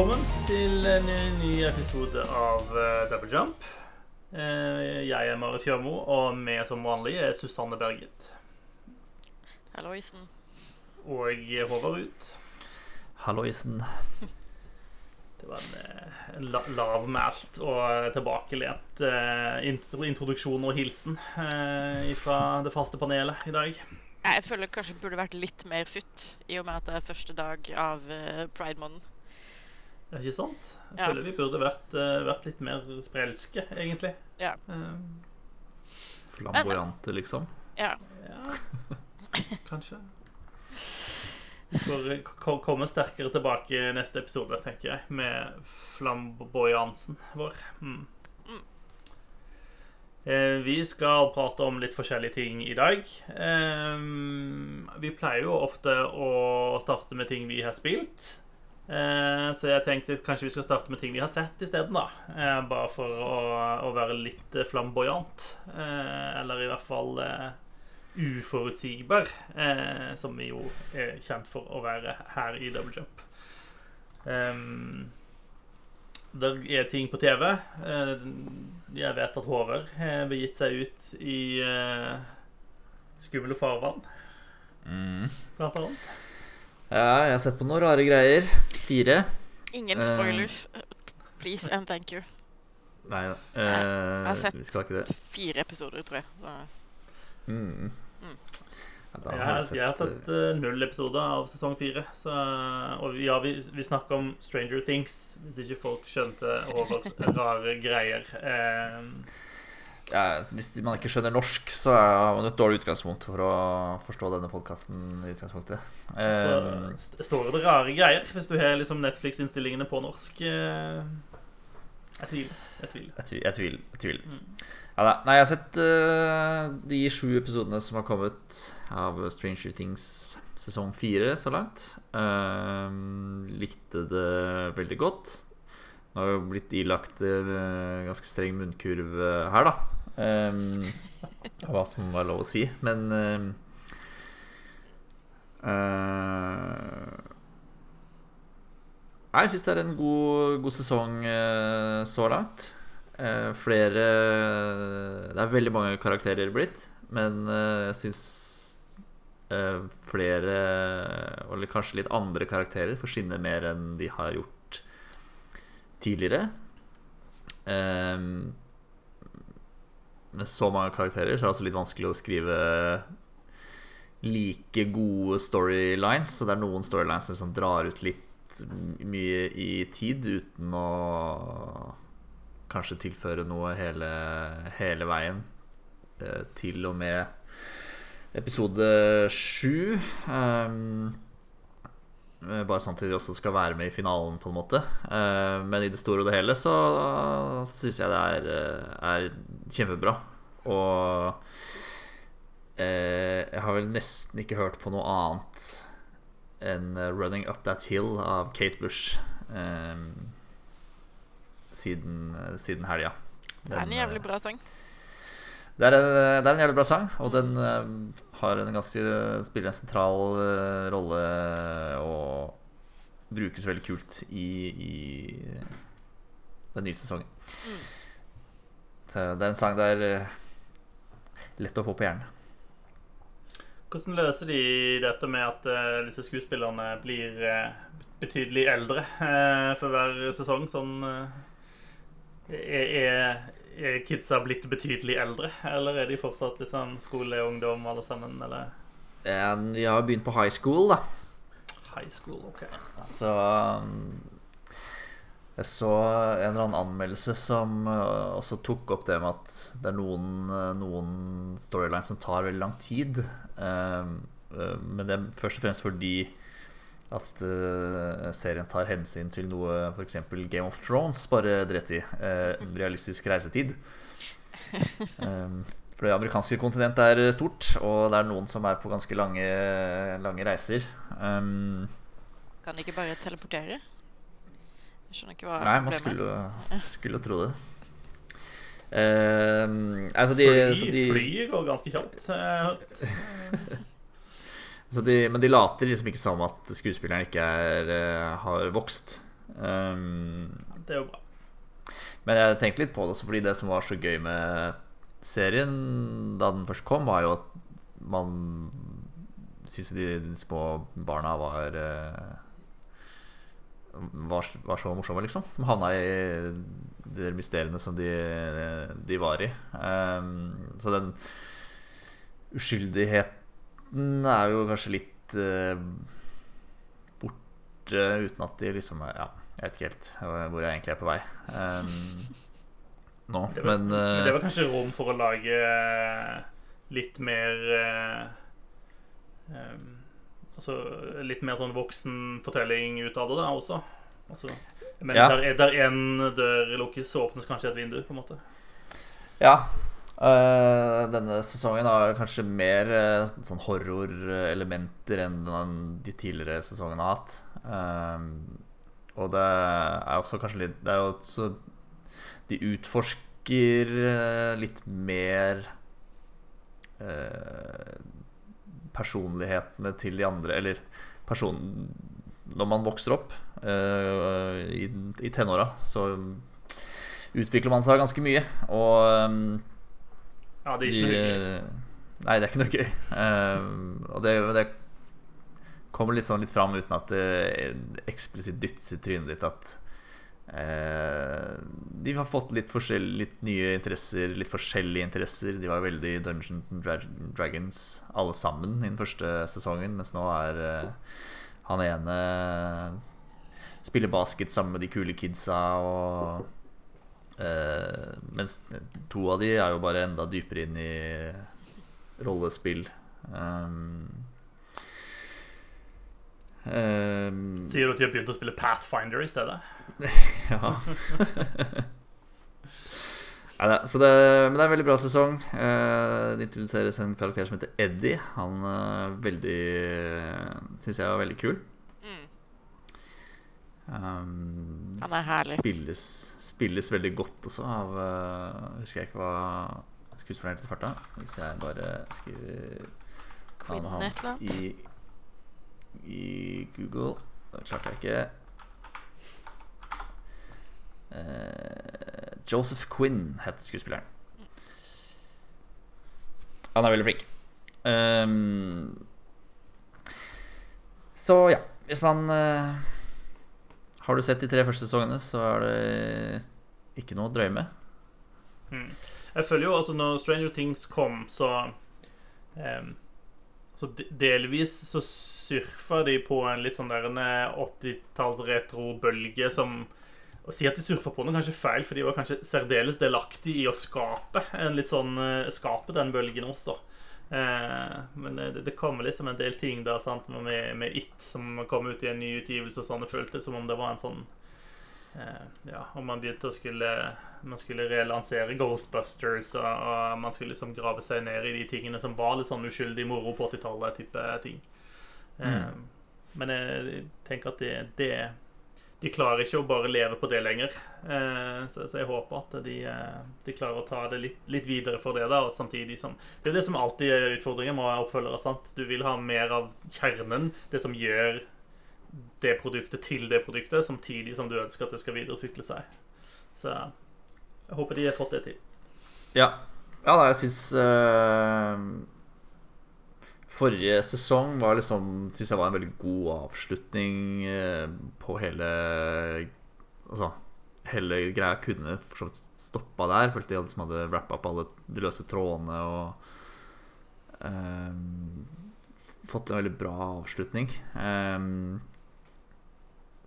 velkommen til en ny episode av eh, Double Jump. Eh, Jeg er Marit Kjørmo, og med som vanlig er Susanne Berget. Halloisen. Og Håvard Ruud. Halloisen. Det var en, eh, en la- lavmælt og tilbakelent eh, introduksjon og hilsen eh, fra det faste panelet i dag. Jeg føler kanskje burde vært litt mer futt, i og med at det er første dag av uh, pride-måneden. Er ikke sant? Jeg Ja. føler vi burde vært, eh, vært litt mer sprelske, egentlig. Ja. Eh, Flamboyante, liksom. Ja. Ja, kanskje. Vi får eh, komme sterkere tilbake i neste episode, tenker jeg, med flamboyansen vår. Mm. Eh, Vi skal prate om litt forskjellige ting i dag. Vi pleier jo ofte å starte med ting vi har spilt. Eh, Så jeg tenkte kanskje vi skal starte med ting vi har sett isteden, da. Eh, Bare for å, å være litt eh, flamboyant. Eller i hvert fall uforutsigbar, som vi jo er kjent for å være her i Double Jump. Um, det er ting på TV. Jeg vet at Håvard har begitt seg ut i skumle farvann, Mm. blant annet. Ja, jeg har sett på noen rare greier. Fire. Ingen spoilers. spoilers. Please and thank you. Nei da. Jeg har sett vi skal ikke det. fire episoder, tror jeg. Så. Mm. Mm. Ja, Jeg, har har- jeg har sett, sett eh, null episoder av sesong fire. Så, og ja, vi, vi snakker om Stranger Things, hvis ikke folk skjønte Håvards rare greier. Eh, ja, Hvis man ikke skjønner norsk, så har man et dårlig utgangspunkt for å forstå denne podkasten. Um. Så Eh, st- står det rare greier hvis du har liksom Netflix-innstillingene på norsk. eh, Jeg tviler. Jeg tviler. jeg tviler. Jeg tviler. Jeg tviler. Mm. Ja. Nei, jeg har sett uh, de sju episodene som har kommet av Stranger Things sesong fire så langt. Eh, likte det veldig godt. Nå har jo blitt ilagt ganske streng munnkurv her, da. Um, hva som var lov å si. Men uh, jeg syns det er en god, god sesong uh, så langt. Eh, flere Det er veldig mange karakterer blitt, men jeg syns flere, eller kanskje litt andre karakterer, får skinne mer enn de har gjort tidligere. Eh, med så mange karakterer så er det også litt vanskelig å skrive like gode storylines. Så det er noen storylines som liksom drar ut litt mye i tid uten å kanskje tilføre noe hele, hele veien. Eh, til og med episode sju. Um, eh, bare sånn at de også skal være med i finalen, på en måte. Eh, men i det store og det hele så, syns jeg det er, eh, er kjempebra. Og eh, jeg har vel nesten ikke hørt på noe annet enn eh, 'Running Up That Hill' av Kate Bush eh, siden, eh, siden helga. Det er en jævlig bra sang. Det er, en, det er en jævlig bra sang, og den eh, har en ganske spiller en sentral eh, rolle og brukes veldig kult i, i den nye sesongen. Mm. Så det er en sang det er eh, lett å få på hjernen. Hvordan løser de dette med at eh, disse skuespillerne blir eh, betydelig eldre eh, for hver sesong? Sånn eh, er, er, kidsa blitt betydelig eldre, eller er de fortsatt liksom skoleungdom alle sammen? Eller Eh, De har begynt på high school, da. high school? Ok. Så um, Jeg så en eller annen anmeldelse som uh, også tok opp det med at det er noen, uh, noen storylines som tar veldig lang tid. Um, uh, men det er først og fremst fordi at serien tar hensyn til noe f.eks. Game of Thrones bare dret i. Realistisk reisetid. Um, for det amerikanske kontinentet er stort, og det er noen som er på ganske lange, lange reiser. Um, Kan de ikke bare teleportere? Jeg skjønner ikke hva Nei, man skulle, skulle tro det. Uh, altså de, så Fly, de, fly, går ganske kjapt. de, men de later liksom ikke som at skuespilleren ikke er, eh, har vokst. Um, Det er jo bra. men jeg tenkte litt på det også fordi det som var så gøy med serien da den først kom, var jo at man syntes de, små barna var eh, var, var så morsomme, liksom. Som havna i de mysteriene som de, de var i. Um, så den uskyldigheten er jo kanskje litt uh, borte uten at de liksom Ja, jeg vet ikke helt hvor jeg egentlig er på vei um, nå. Det var, Men, men, eh, det var kanskje rom for å lage eh, litt mer uh, em, Altså litt mer sånn voksen fortelling ut av det da også. Altså, men Ja. der, er- der en dør lukkes, så åpnes kanskje et vindu, på en måte. Ja. Uh, denne sesongen har kanskje mer uh, sånn horrorelementer enn de tidligere sesongene har hatt. Uh, og det er også kanskje litt Det er jo også De utforsker litt mer personlighetene til de andre, eller person... Når man vokser opp uh, i, i tenåra, så utvikler man seg ganske mye. Og um, Ja, det er ikke noe de- hyggelig. Nei, det er ikke noe gøy. Uh, og det, det kommer litt sånn litt fram uten at det eksplisitt dyttes i trynet ditt at eh, de har fått litt, litt nye interesser, litt forskjellige interesser. De var veldig Dungeons and Dragons alle sammen i den første sesongen, mens nå er eh, han ene spiller basket sammen med de kule kidsa og Eh, mens to av de er jo bare enda dypere inn i rollespill. Um, Sier du at de har begynt å spille Pathfinder i stedet? ja. Nei, det, så det, men det er en veldig bra sesong. Eh, det introduseres en karakter som heter Eddie. Han er veldig Syns jeg var veldig kul. Mm. Um, Han er herlig. Spilles, spilles veldig godt også av uh, Husker jeg ikke hva skuespilleren heter i farta. Hvis jeg bare skriver navnet hans i, i Google. Det klarte jeg ikke. Eh, Joseph Quinn het skuespilleren. Han er veldig flink. Um, så ja, hvis man uh, Har du sett de tre første sesongene, så er det ikke noe å drøye med. Hmm. Jeg føler jo altså Når Stranger Things kom, så um, Så delvis så surfa de på en litt sånn der en 80-talls retro-bølge som Å si at de surfa på noe kanskje feil, for de var kanskje særdeles delaktige i å skape en litt sånn eh, Skape den bølgen også. Eh, men det, det kommer liksom en del ting der sant, med, med It, som kom ut i en ny utgivelse og sånn. Det føltes som om det var en sånn Eh, ja, Om man begynte å skulle Man skulle relansere Ghostbusters, og, og man skulle liksom grave seg ned i de tingene som var litt sånn uskyldig moro på 80-tallet type ting. Eh, men jeg tenker at det, det De klarer ikke å bare leve på det lenger. Eh, så, jeg håper at de, eh, de klarer å ta det litt, litt videre for det, da, og samtidig som Det er det som alltid er utfordringen med oppfølgere. sant? Du vil ha mer av kjernen, det som gjør det produktet til det produktet, samtidig som du ønsker at det skal videreutvikle seg. Så jeg håper de har fått det til. Ja, ja da, jeg syns Forrige sesong var liksom Syns jeg var en veldig god avslutning eh, på hele Altså Hele greia kunne for så vidt stoppa der. Følte de liksom hadde wrappa opp alle de løse trådene og um, fått en veldig bra avslutning. Um,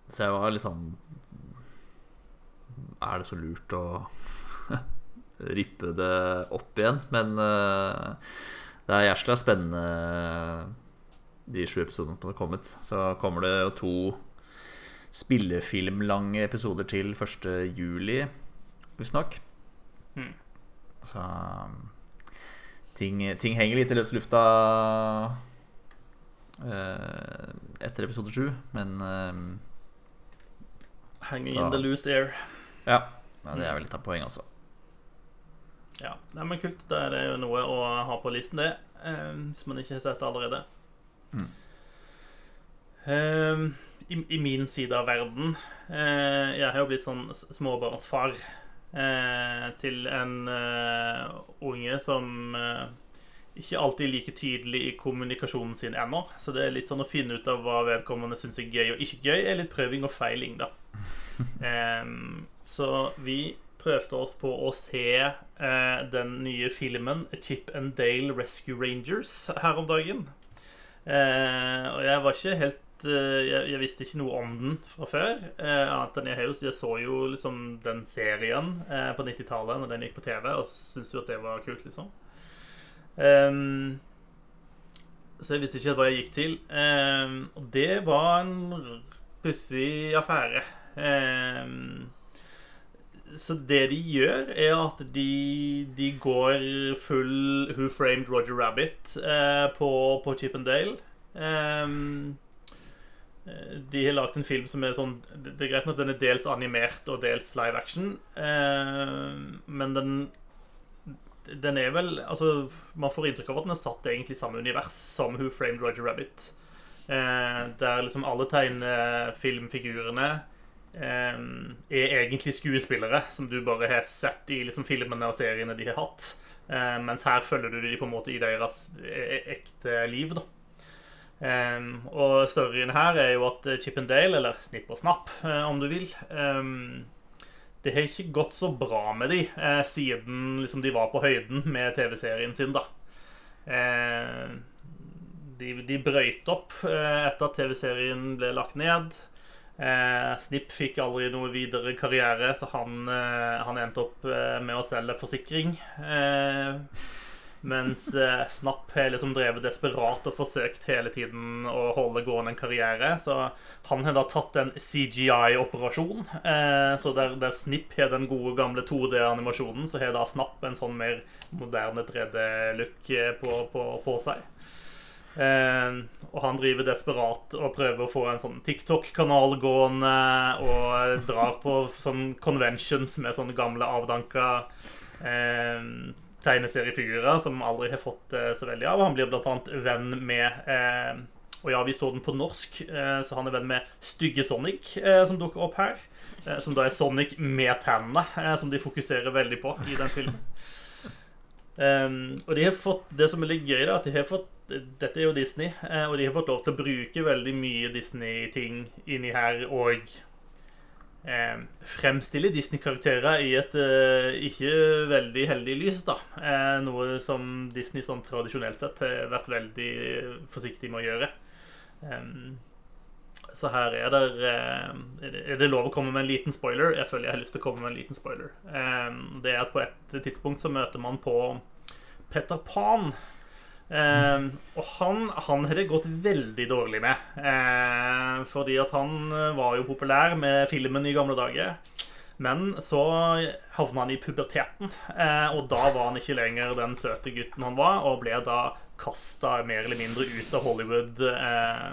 så jeg var litt sånn Er det så lurt å rippe det opp igjen? Men eh, det er jævla spennende de sju episodene som har kommet. Så kommer det jo to spillefilmlange episoder til 1. juli, visstnok. Mm. Så ting, ting henger litt i løs lufta uh, etter episode sju, men uh, Hanging Da- in the loose air. ja. ja. Det er vel litt av poenget også. Ja, Nei, men Kult. Da er det jo noe å ha på listen, det. eh, Hvis man ikke har sett det allerede. Mm. Um, i, I min side av verden uh, Jeg har jo blitt sånn småbarnsfar uh, til en uh, unge som ikke alltid er like tydelig i kommunikasjonen sin ennå. Så det er litt sånn å finne ut av hva vedkommende syns er gøy og ikke gøy, er litt prøving og feiling, da. Um, så vi prøvde oss på å se eh, den nye filmen Chip and Dale Rescue Rangers her om dagen. Eh, og jeg var ikke helt eh, jeg, jeg visste ikke noe om den fra før. Eh, annet enn jeg, har jeg så jo liksom den serien eh, på 90-tallet når den gikk på TV, og syntes jo at det var kult, liksom. Ehm, så jeg visste ikke helt hva jeg gikk til. Ehm, og det var en pussig affære. Ehm, så det de gjør, er at de, de går full Who Framed Roger Rabbit eh, på, på Chip and Dale. Ehm, eh, de har lagd en film som er sånn Det er greit nok den er dels animert og dels live action, ehm, men den den er vel Altså, man får inntrykk av at den er satt egentlig i samme univers som Who Framed Roger Rabbit. Eh, der liksom alle tegnefilmfigurene eh, er egentlig skuespillere som du bare har sett i liksom filmene og seriene de har hatt. Eh, mens her følger du de på en måte i deres e ekte liv, da. Eh, og storyen her er jo at Chip and Dale, eller Snipp og Snapp, eh, om du vil eh, det har ikke gått så bra med de eh, siden liksom, de var på høyden med TV-serien sin, da. Eh, de, de brøyt opp eh, etter at TV-serien ble lagt ned. Eh, Snipp fikk aldri noe videre karriere, så han, eh, han endte opp eh, med å selge forsikring. Eh, mens eh, Snapp har liksom drevet desperat og forsøkt hele tiden å holde gående en karriere. Så han har da tatt en CGI-operasjon. Eh, så der, der Snipp har den gode, gamle 2D-animasjonen, så har da Snapp en sånn mer moderne 3D-look eh, på, på, på seg. Eh, og han driver desperat og prøver å få en sånn TikTok-kanal gående og drar på sånn conventions med sånne gamle avdanka eh, tegneseriefigurer som aldri har fått eh, så veldig av. Han blir blant annet venn med eh, Og ja, vi så den på norsk, eh, så han er venn med Stygge Sonic, eh, som dukker opp her. Som da er Sonic med tennene, som de fokuserer veldig på i den filmen. Um, og de har fått, Det som er litt gøy, da, at de har fått Dette er jo Disney, uh, og de har fått lov til å bruke veldig mye Disney-ting inni her og um, fremstille Disney-karakterer i et uh, ikke veldig heldig lys, da. Uh, noe som Disney sånn tradisjonelt sett har vært veldig forsiktig med å gjøre. Em, så her er det, eh, er det Er lov å komme med en liten spoiler? Jeg føler jeg har lyst til å komme med en liten spoiler. Det er at på et tidspunkt så møter man på Peter Pan. Eh, og han, han har det gått veldig dårlig med. Eh, fordi at han var jo populær med filmen i gamle dager. Men så havna han i puberteten, eh, og da var han ikke lenger den søte gutten han var, og ble da kasta mer eller mindre ut av Hollywood. Eh,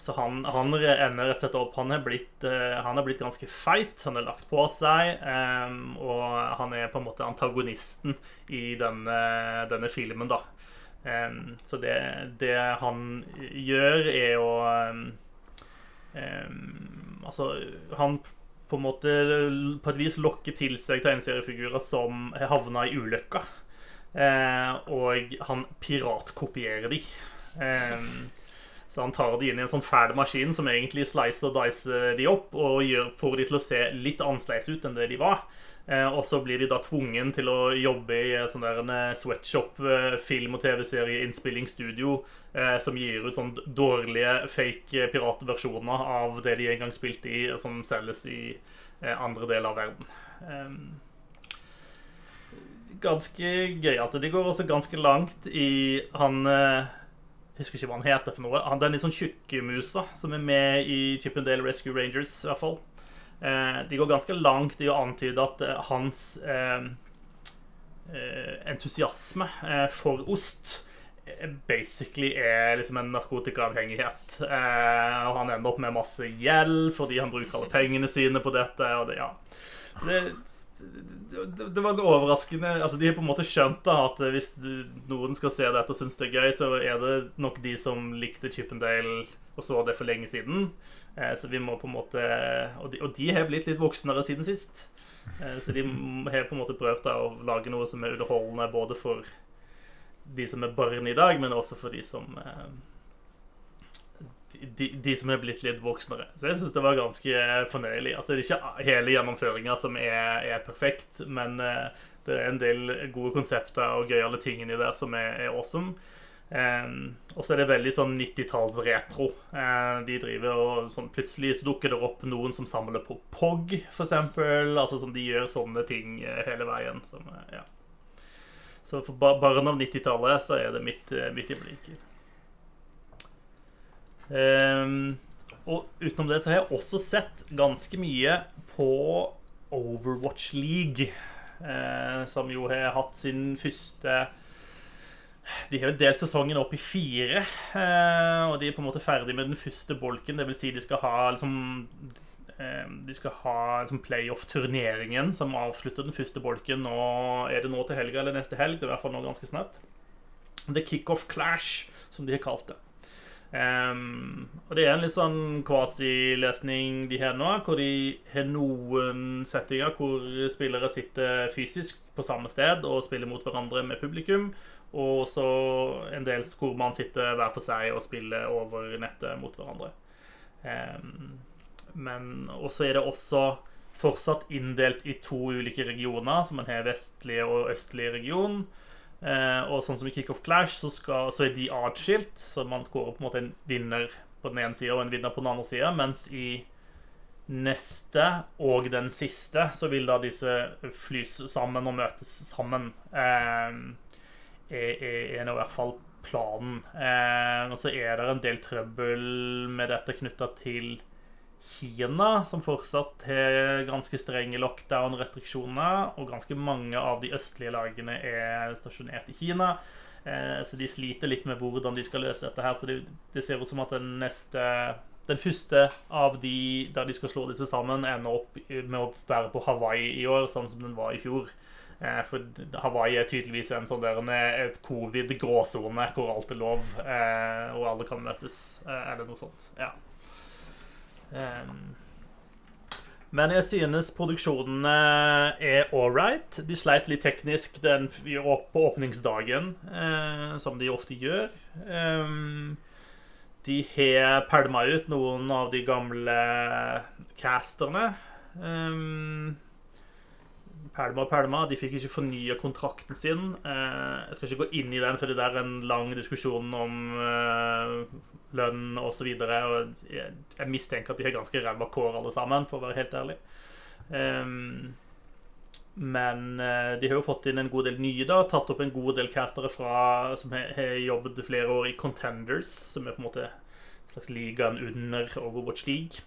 så han, han ender rett og slett opp Han er blitt, eh, han er blitt ganske feit. Han har lagt på seg. Um, og han er på en måte antagonisten i denne, denne filmen, da. Um, så det, det han gjør, er å um, Altså, han på en måte på et vis lokker til seg tegneseriefigurer som havna i ulykka. Eh, og han piratkopierer de. Em, så han tar de inn i en sånn fæl maskin som egentlig slicer og dicer de opp og gjør, får de til å se litt annerledes ut enn det de var. Eh, og så blir de da tvungen til å jobbe i sånn der en eh, sweatshop, eh, film- og TV-serie-innspillingsstudio eh, som gir ut sånn dårlige fake eh, piratversjoner av det de en gang spilte i, som selges i eh, andre deler av verden. Ganske ganske gøyalt. De går også ganske langt i han eh, Jeg husker ikke hva han heter for noe. Han, den litt sånn tjukkemusa som er med i Chippendale Rescue Rangers, i hvert fall. Eh, de går ganske langt i å antyde at eh, hans eh, eh, entusiasme eh, for ost eh, basically er liksom en narkotikaavhengighet. Og han ender opp med masse gjeld fordi han bruker alle pengene sine på dette. Og det, ja. Så det det, var overraskende altså De har på en måte skjønt da at hvis noen skal se dette og synes det er gøy, så er det nok de som likte Chippendale og så det for lenge siden. Eh, så vi må på en måte og de har blitt litt voksnere siden sist. Eh, så de har på en måte prøvd da, å lage noe som er underholdende både for de som er barn i dag, men også for de som eh, de, de, som er blitt litt voksnere. Så jeg syns det var ganske fornøyelig. Altså, det er ikke hele gjennomføringa som er, er, perfekt, men uh, det er en del gode konsepter og gøyale ting inni der som er, er awesome. Um, og så er det veldig sånn 90-talls-retro. Uh, de driver og sånn, Plutselig så dukker det opp noen som samler på POG, f.eks. Altså sånn, de gjør sånne ting uh, hele veien. Som, ja. Så for barn av 90-tallet så er det mitt, mitt i Um, og utenom det så har jeg også sett ganske mye på Overwatch League, uh, som jo har hatt sin første de har jo delt sesongen opp i fire, uh, og de er på en måte ferdig med den første bolken. Det vil si de skal ha liksom uh, De skal ha liksom playoff-turneringen som avslutter den første bolken. Nå er det nå til helga eller neste helg. Det er i hvert fall nå ganske snart. The Kickoff Clash, som de har kalt det. Um, og det er en litt sånn kvasiløsning de har nå, hvor de har noen settinger hvor spillere sitter fysisk på samme sted og spiller mot hverandre med publikum, og så en del hvor man sitter hver for seg og spiller over nettet mot hverandre. Um, men også er det også fortsatt inndelt i to ulike regioner, som en har vestlige og østlige region. Eh, og sånn som i Kickoff Clash, så, skal, så, er de atskilt. Så man går på en måte en vinner på den ene sida og en vinner på den andre sida. Mens i neste og den siste så vil da disse flys sammen og møtes sammen. Eh, er, er nå i hvert fall planen. Eh, og så er det en del trøbbel med dette knytta til Kina, som fortsatt har ganske strenge lockdown-restriksjoner. Og ganske mange av de østlige lagene er stasjonert i Kina. Eh, så de sliter litt med hvordan de skal løse dette her. Så det, ser ut som at den neste Den første av de der de skal slå disse sammen, ender opp med å være på Hawaii i år, sånn som den var i fjor. Eh, for Hawaii er tydeligvis en sånn der, et covid-gråsone hvor alt er lov, eh, og alle kan møtes, eller noe sånt. Ja. Men jeg synes produksjonene er right. De sleit litt teknisk den, på åpningsdagen, eh, som de ofte gjør. Um, de har pælma ut noen av de gamle casterne. Um, pælma og pælma. De fikk ikke fornya kontrakten sin. Uh, jeg skal ikke gå inn i den, for det er en lang diskusjon om uh, lønn osv. Jeg, jeg mistenker at de har ganske ræva kår, alle sammen, for å være helt ærlig. Um, men uh, de har jo fått inn en god del nye, da. Tatt opp en god del castere fra, som har, jobbet flere år i Contenders, som er på en måte en slags ligaen under Overwatch League.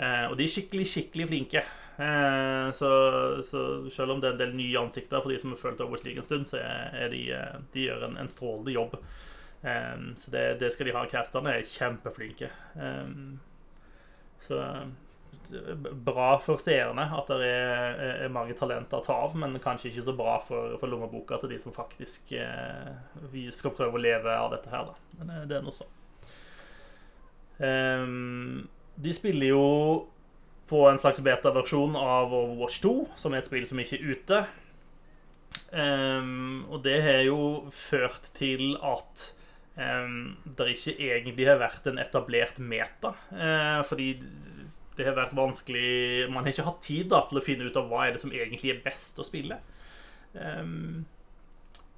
Uh, og de er skikkelig, skikkelig flinke. Uh, så, så, selv om det er en del nye ansikter for de som har følt Overwatch League en stund, så er de, de gjør en, en strålende jobb. Um, så det, det, skal de ha. Casterne er kjempeflinke. Um, så bra for seerne at det er, er, mange talenter å ta av, men kanskje ikke så bra for, for lommeboka til de som faktisk eh, vi skal prøve å leve av dette her, da. Men det, det er noe sånn. Um, de spiller jo på en slags beta-versjon av Overwatch 2, som er et spill som ikke er ute. Um, og det har jo ført til at det ikke egentlig har vært en etablert meta. Uh, fordi det har vært vanskelig Man har ikke hatt tid da, til å finne ut av hva er det som egentlig er best å spille.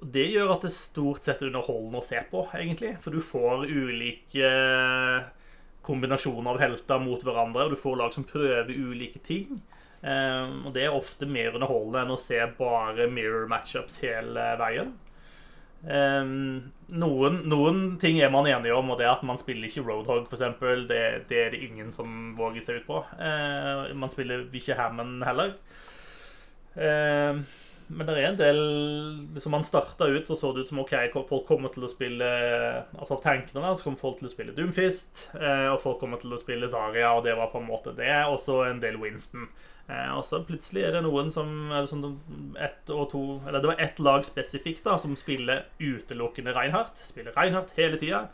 Det gjør at det stort sett er underholdende å se på, egentlig. For du får ulike kombinasjoner av helter mot hverandre. Og du får lag som prøver ulike ting. Og det er ofte mer underholdende enn å se bare mirror matchups hele veien. Um, noen, noen, ting er man enige om, og det er at man spiller ikke Roadhog, f.eks. Det, det er det ingen som våger seg ut på. Uh, man spiller ikke Hammond heller. Uh, men det er en del Liksom man starta ut, så så det ut som OK, folk kommer til å spille Altså tankene der, så kommer folk til å spille Doomfist, eh, og folk kommer til å spille Zaria, og det var på en måte det. Og så en del Winston. Eh, og så plutselig er det noen som sånn ett og to Eller det var ett lag spesifikt da som spiller utelukkende Reinhardt. Spiller Reinhardt hele tida.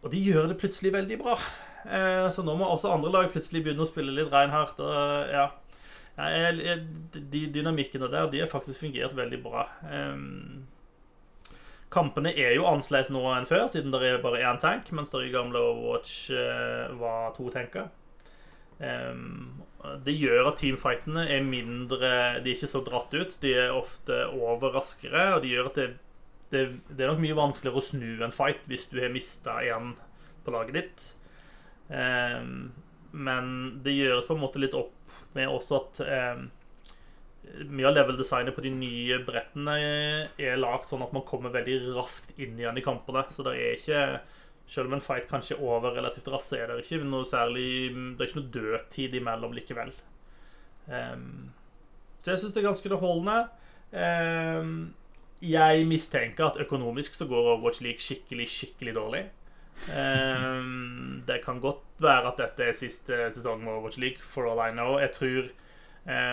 Og de gjør det plutselig veldig bra. Eh, så nå må også andre lag plutselig begynne å spille litt Reinhardt. Og ja de dynamikkene der de har faktisk fungert veldig bra. Um, kampene er jo annerledes nå enn før, siden det er bare én tank, mens det i gamle Overwatch uh, var to tanker. Um, det gjør at teamfightene er mindre De er ikke så dratt ut. De er ofte over raskere, og det gjør at det, det, det er nok mye vanskeligere å snu en fight hvis du har mista en på laget ditt. Um, men det gjøres på en måte litt opp med også at eh, mye av level-designet på de nye brettene er lagd sånn at man kommer veldig raskt inn igjen i kampene. Så det er ikke Selv om en fight kanskje er over relativt raskt, er det ikke noe særlig Det er ikke noe dødtid imellom likevel. Um, så jeg syns det er ganske underholdende. Um, jeg mistenker at økonomisk så går Overwatch League skikkelig, skikkelig dårlig. Um, det kan godt være at dette er siste sesong med Overwatch League, for all I know. Jeg tror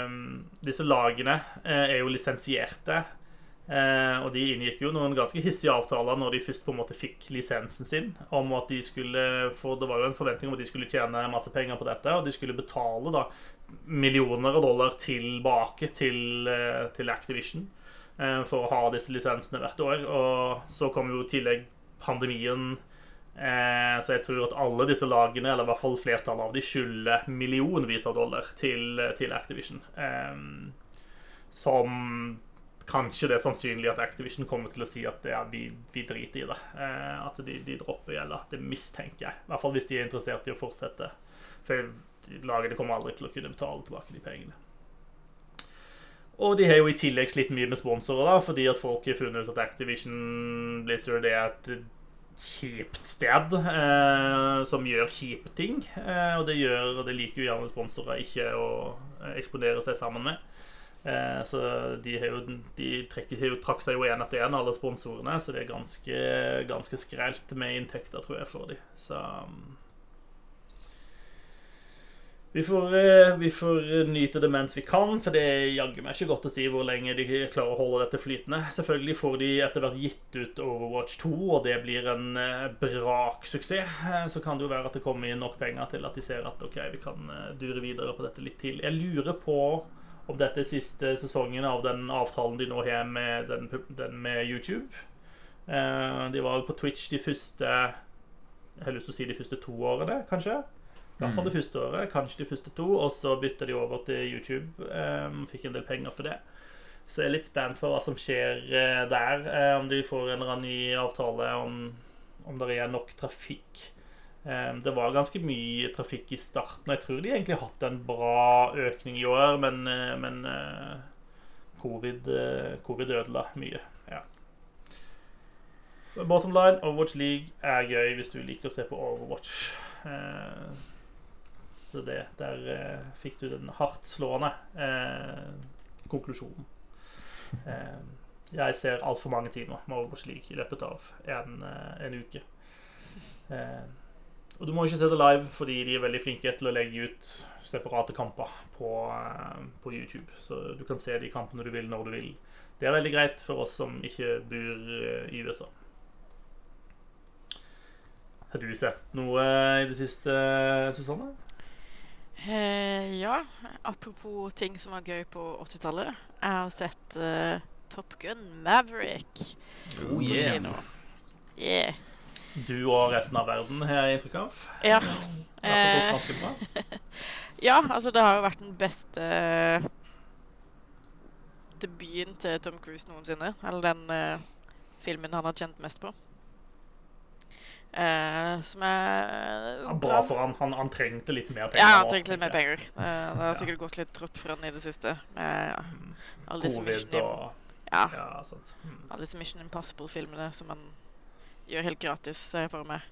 um, disse lagene uh, er jo lisensierte. Uh, og de inngikk jo noen ganske hissige avtaler når de først på en måte fikk lisensen sin. Om at de skulle, For det var jo en forventning om at de skulle tjene masse penger på dette. Og de skulle betale da millioner av dollar tilbake til, uh, til Activision for å ha disse lisensene hvert år. Og så kom jo i tillegg pandemien Eh, så jeg tror at alle disse lagene, eller i hvert fall flertallet av de, skylder millionvis av dollar til, til Activision. Eh, som kanskje det er sannsynlig at Activision kommer til å si at ja, vi, vi driter i det. Eh, at de, de dropper gjelda. Det mistenker jeg. I hvert fall hvis de er interessert i å fortsette. For lagene kommer aldri til å kunne betale tilbake de pengene. Og de har jo i tillegg slitt mye med sponsorer, da, fordi at folk har funnet ut at Activision Blizzard er et kjipt sted eh, som gjør kjipe ting. Eh, og det gjør det liker jo gjerne sponsorer ikke å eh, eksponere seg sammen med. Eh, så de, har jo, de trekker, har jo, trakk seg jo én etter én, alle sponsorene. Så det er ganske, ganske skrelt med inntekter, tror jeg, for dem. Så vi får, eh, vi får, nyte det mens vi kan, for det er jaggu meg ikke godt å si hvor lenge de klarer å holde dette flytende. Selvfølgelig får de etter hvert gitt ut Overwatch 2, og det blir en eh, braksuksess. Eh, så kan det jo være at det kommer inn nok penger til at de ser at ok, vi kan dure videre på dette litt til. Jeg lurer på om dette er siste sesongen av den avtalen de nå har med, den, den med YouTube. De var jo på Twitch de første Jeg har lyst til å si de første to årene, kanskje. I hvert fall det første året, kanskje de første to. Og så bytta de over til YouTube. Um, fikk en del penger for det. Så jeg er litt spent på hva som skjer uh, der. om om de får en eller annen ny avtale, om, om det er nok trafikk. Um, det var ganske mye trafikk i starten. Jeg tror de egentlig har hatt en bra økning i år, men, uh, men covid, covid ødela mye. Ja. Bottom line, Overwatch League er gøy hvis du liker å se på Overwatch. Så det, der eh, fikk du den hardtslående eh, konklusjonen. Eh, jeg ser altfor mange timer med Overwatch League i løpet av en, eh, en uke. Eh, og du må ikke se det live, fordi de er veldig flinke til å legge ut separate kamper på, eh, på YouTube. Så du kan se de kampene du vil, når du vil. Det er veldig greit for oss som ikke bor i USA. Har du sett noe i det siste, Susanne? Eh, ja, apropos ting som var gøy på 80-tallet. Jeg har sett uh, Top Gun Maverick oh, yeah. Yeah. Du og resten av verden har jeg inntrykk av. Ja. Bra. ja, altså det har jo vært den beste debuten til Tom Cruise noensinne. Eller den uh, filmen han har kjent mest på. Uh, som er ja, Bra for han. han. han. trengte litt mer penger. Ja, han trengte litt mer penger. Uh, det har sikkert gått litt trått for han i det siste. Med ja, mm. Covid og ja, ja sånt. Mm. Alle disse Mission Impossible-filmene som han gjør helt gratis uh, for meg.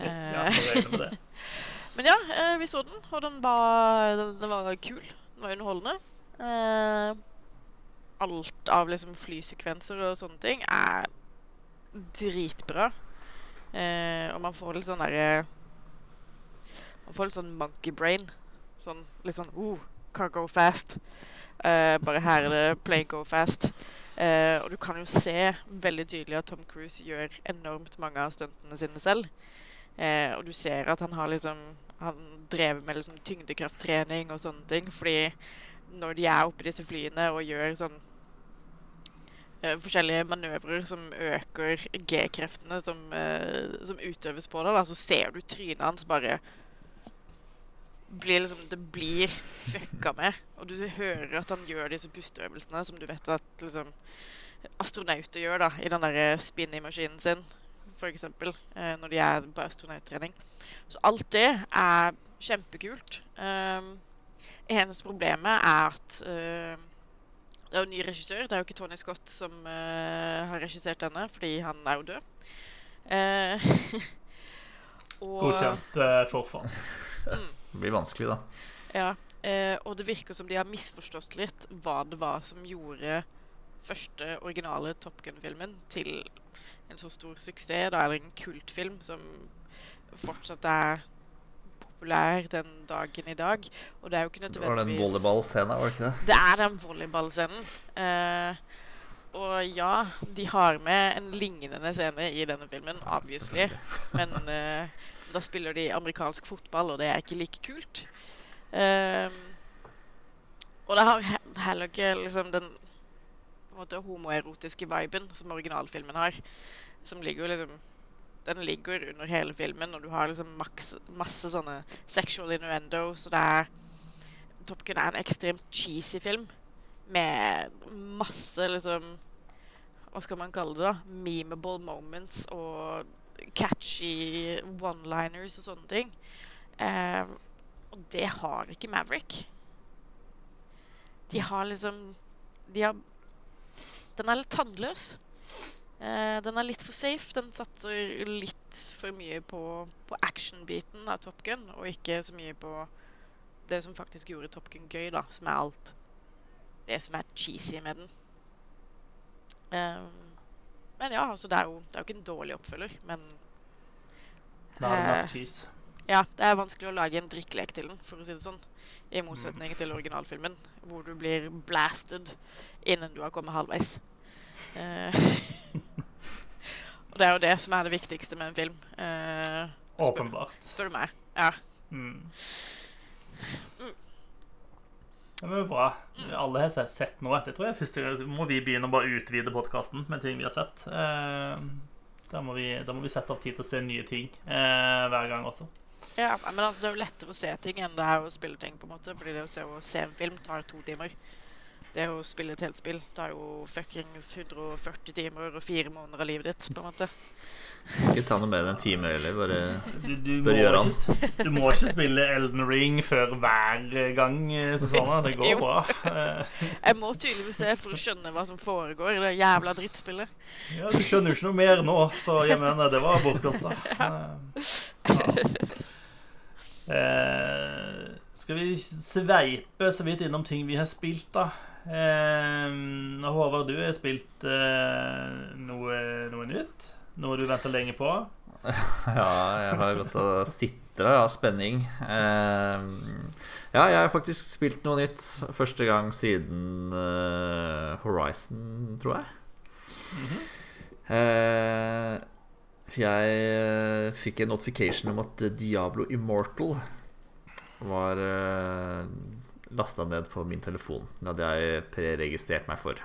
ja, med det. Men ja, vi så den, og den var, den, den var kul. Den var underholdende. alt av liksom flysekvenser og sånne ting er dritbra. Eh, og man får litt sånn derre Man får litt sånn monkey brain. Sånn litt sånn oh, Car go fast. Eh, bare her er det play go fast. Eh, og du kan jo se veldig tydelig at Tom Cruise gjør enormt mange av stuntene sine selv. Eh, og du ser at han har liksom Han drever med liksom tyngdekrafttrening og sånne ting. Fordi når de er oppe i disse flyene og gjør sånn forskjellige manøvrer som øker G-kreftene som, eh, som utøves på deg, da, så ser du trynet hans bare blir liksom, Det blir fucka med. Og du hører at han gjør disse pusteøvelsene som du vet at liksom, astronauter gjør da, i den der spinny-maskinen sin, f.eks. Eh, når de er på astronauttrening. Så alt det er kjempekult. Um, eneste problemet er at uh, det er jo en ny regissør. Det er jo ikke Tony Scott som uh, har regissert denne, fordi han er jo død. Uh, og, Godkjent uh, forfall. Mm. Det blir vanskelig, da. Ja. Uh, og det virker som de har misforstått litt hva det var som gjorde første originale Top Gun-filmen til en så stor suksess, da, eller en kultfilm som fortsatt er populær den dagen i dag. Og det er jo ikke nødvendigvis Det var den volleyballscenen, var det ikke det? Det er den volleyballscenen. Uh, og ja, de har med en lignende scene i denne filmen, obviously. Men uh, da spiller de amerikansk fotball, og det er ikke like kult. Uh, og det har heller ikke liksom den måte homoerotiske viben som originalfilmen har. Som ligger jo liksom Den ligger under hele filmen, og du har liksom masse, masse sånne sexual innuendos, og det er Top Gun er en ekstremt cheesy film med masse liksom Hva skal man kalle det? da? Memeable moments og catchy one-liners og sånne ting. Eh, og det har ikke Maverick. De har liksom De har Den er litt tannløs. Eh, den er litt for safe. Den satser litt for mye på, på action-biten av Top Gun, og ikke så mye på det som faktisk gjorde Top Gun gøy, da, som er alt det som er cheesy med den. Um, men ja, altså det er, jo, det er jo ikke en dårlig oppfølger, men uh, Ja, det er vanskelig å lage en drikkelek til den, for å si det sånn. I motsetning mm. til originalfilmen, hvor du blir blasted innen du har kommet halvveis. Uh, og det er jo det som er det viktigste med en film. Uh, Åpenbart. Spør du meg. Ja. Mm. Det var bra. Alle har sett noe. Det tror jeg først må vi begynne å bare utvide podkasten med ting vi har sett. Eh, da, må vi, da må vi sette opp tid til å se nye ting eh, hver gang også. Ja, men altså, Det er jo lettere å se ting enn det er å spille ting. på en måte Fordi det å se, å se en film tar to timer. Det å spille et helt spill tar jo fuckings 140 timer og fire måneder av livet ditt. på en måte ikke ta noe mer enn en time heller. Bare spør Gøran. Du må ikke spille Elden Ring før hver gang. Susanne. Det går bra. jeg må tydeligvis det for å skjønne hva som foregår i det jævla drittspillet. Ja, Du skjønner jo ikke noe mer nå, så jeg mener det var bortkasta. Ja. Eh, skal vi sveipe så vidt innom ting vi har spilt, da? Eh, Håvard, du har spilt eh, noe, noe nytt? Noe du venter lenge på? ja, jeg har gått og sitra av spenning. Eh, ja, jeg har faktisk spilt noe nytt. Første gang siden uh, Horizon, tror jeg. Mm -hmm. uh, jeg fikk en notification om at Diablo Immortal var uh, lasta ned på min telefon. Det hadde jeg preregistrert meg for.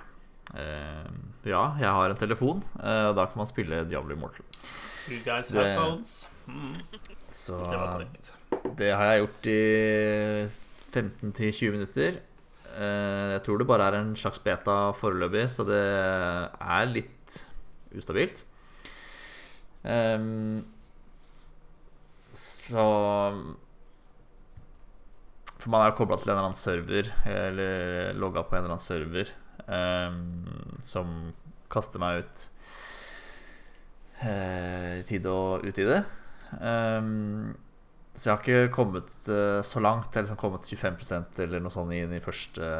Uh, ja, jeg har en telefon, uh, og da kan man spille Diablo Immortal. You guys have det, phones. Mm. Så det, det, har jeg gjort i 15-20 minutter. Uh, jeg tror det bare er en slags beta foreløpig, så det er litt ustabilt. Um, så For man er jo kobla til en eller annen server, eller logga på en eller annen server um, som kaster meg ut uh, i tide og utide. Um, så jeg har ikke kommet uh, så langt. Jeg har liksom kommet 25% eller noe sånt inn i første,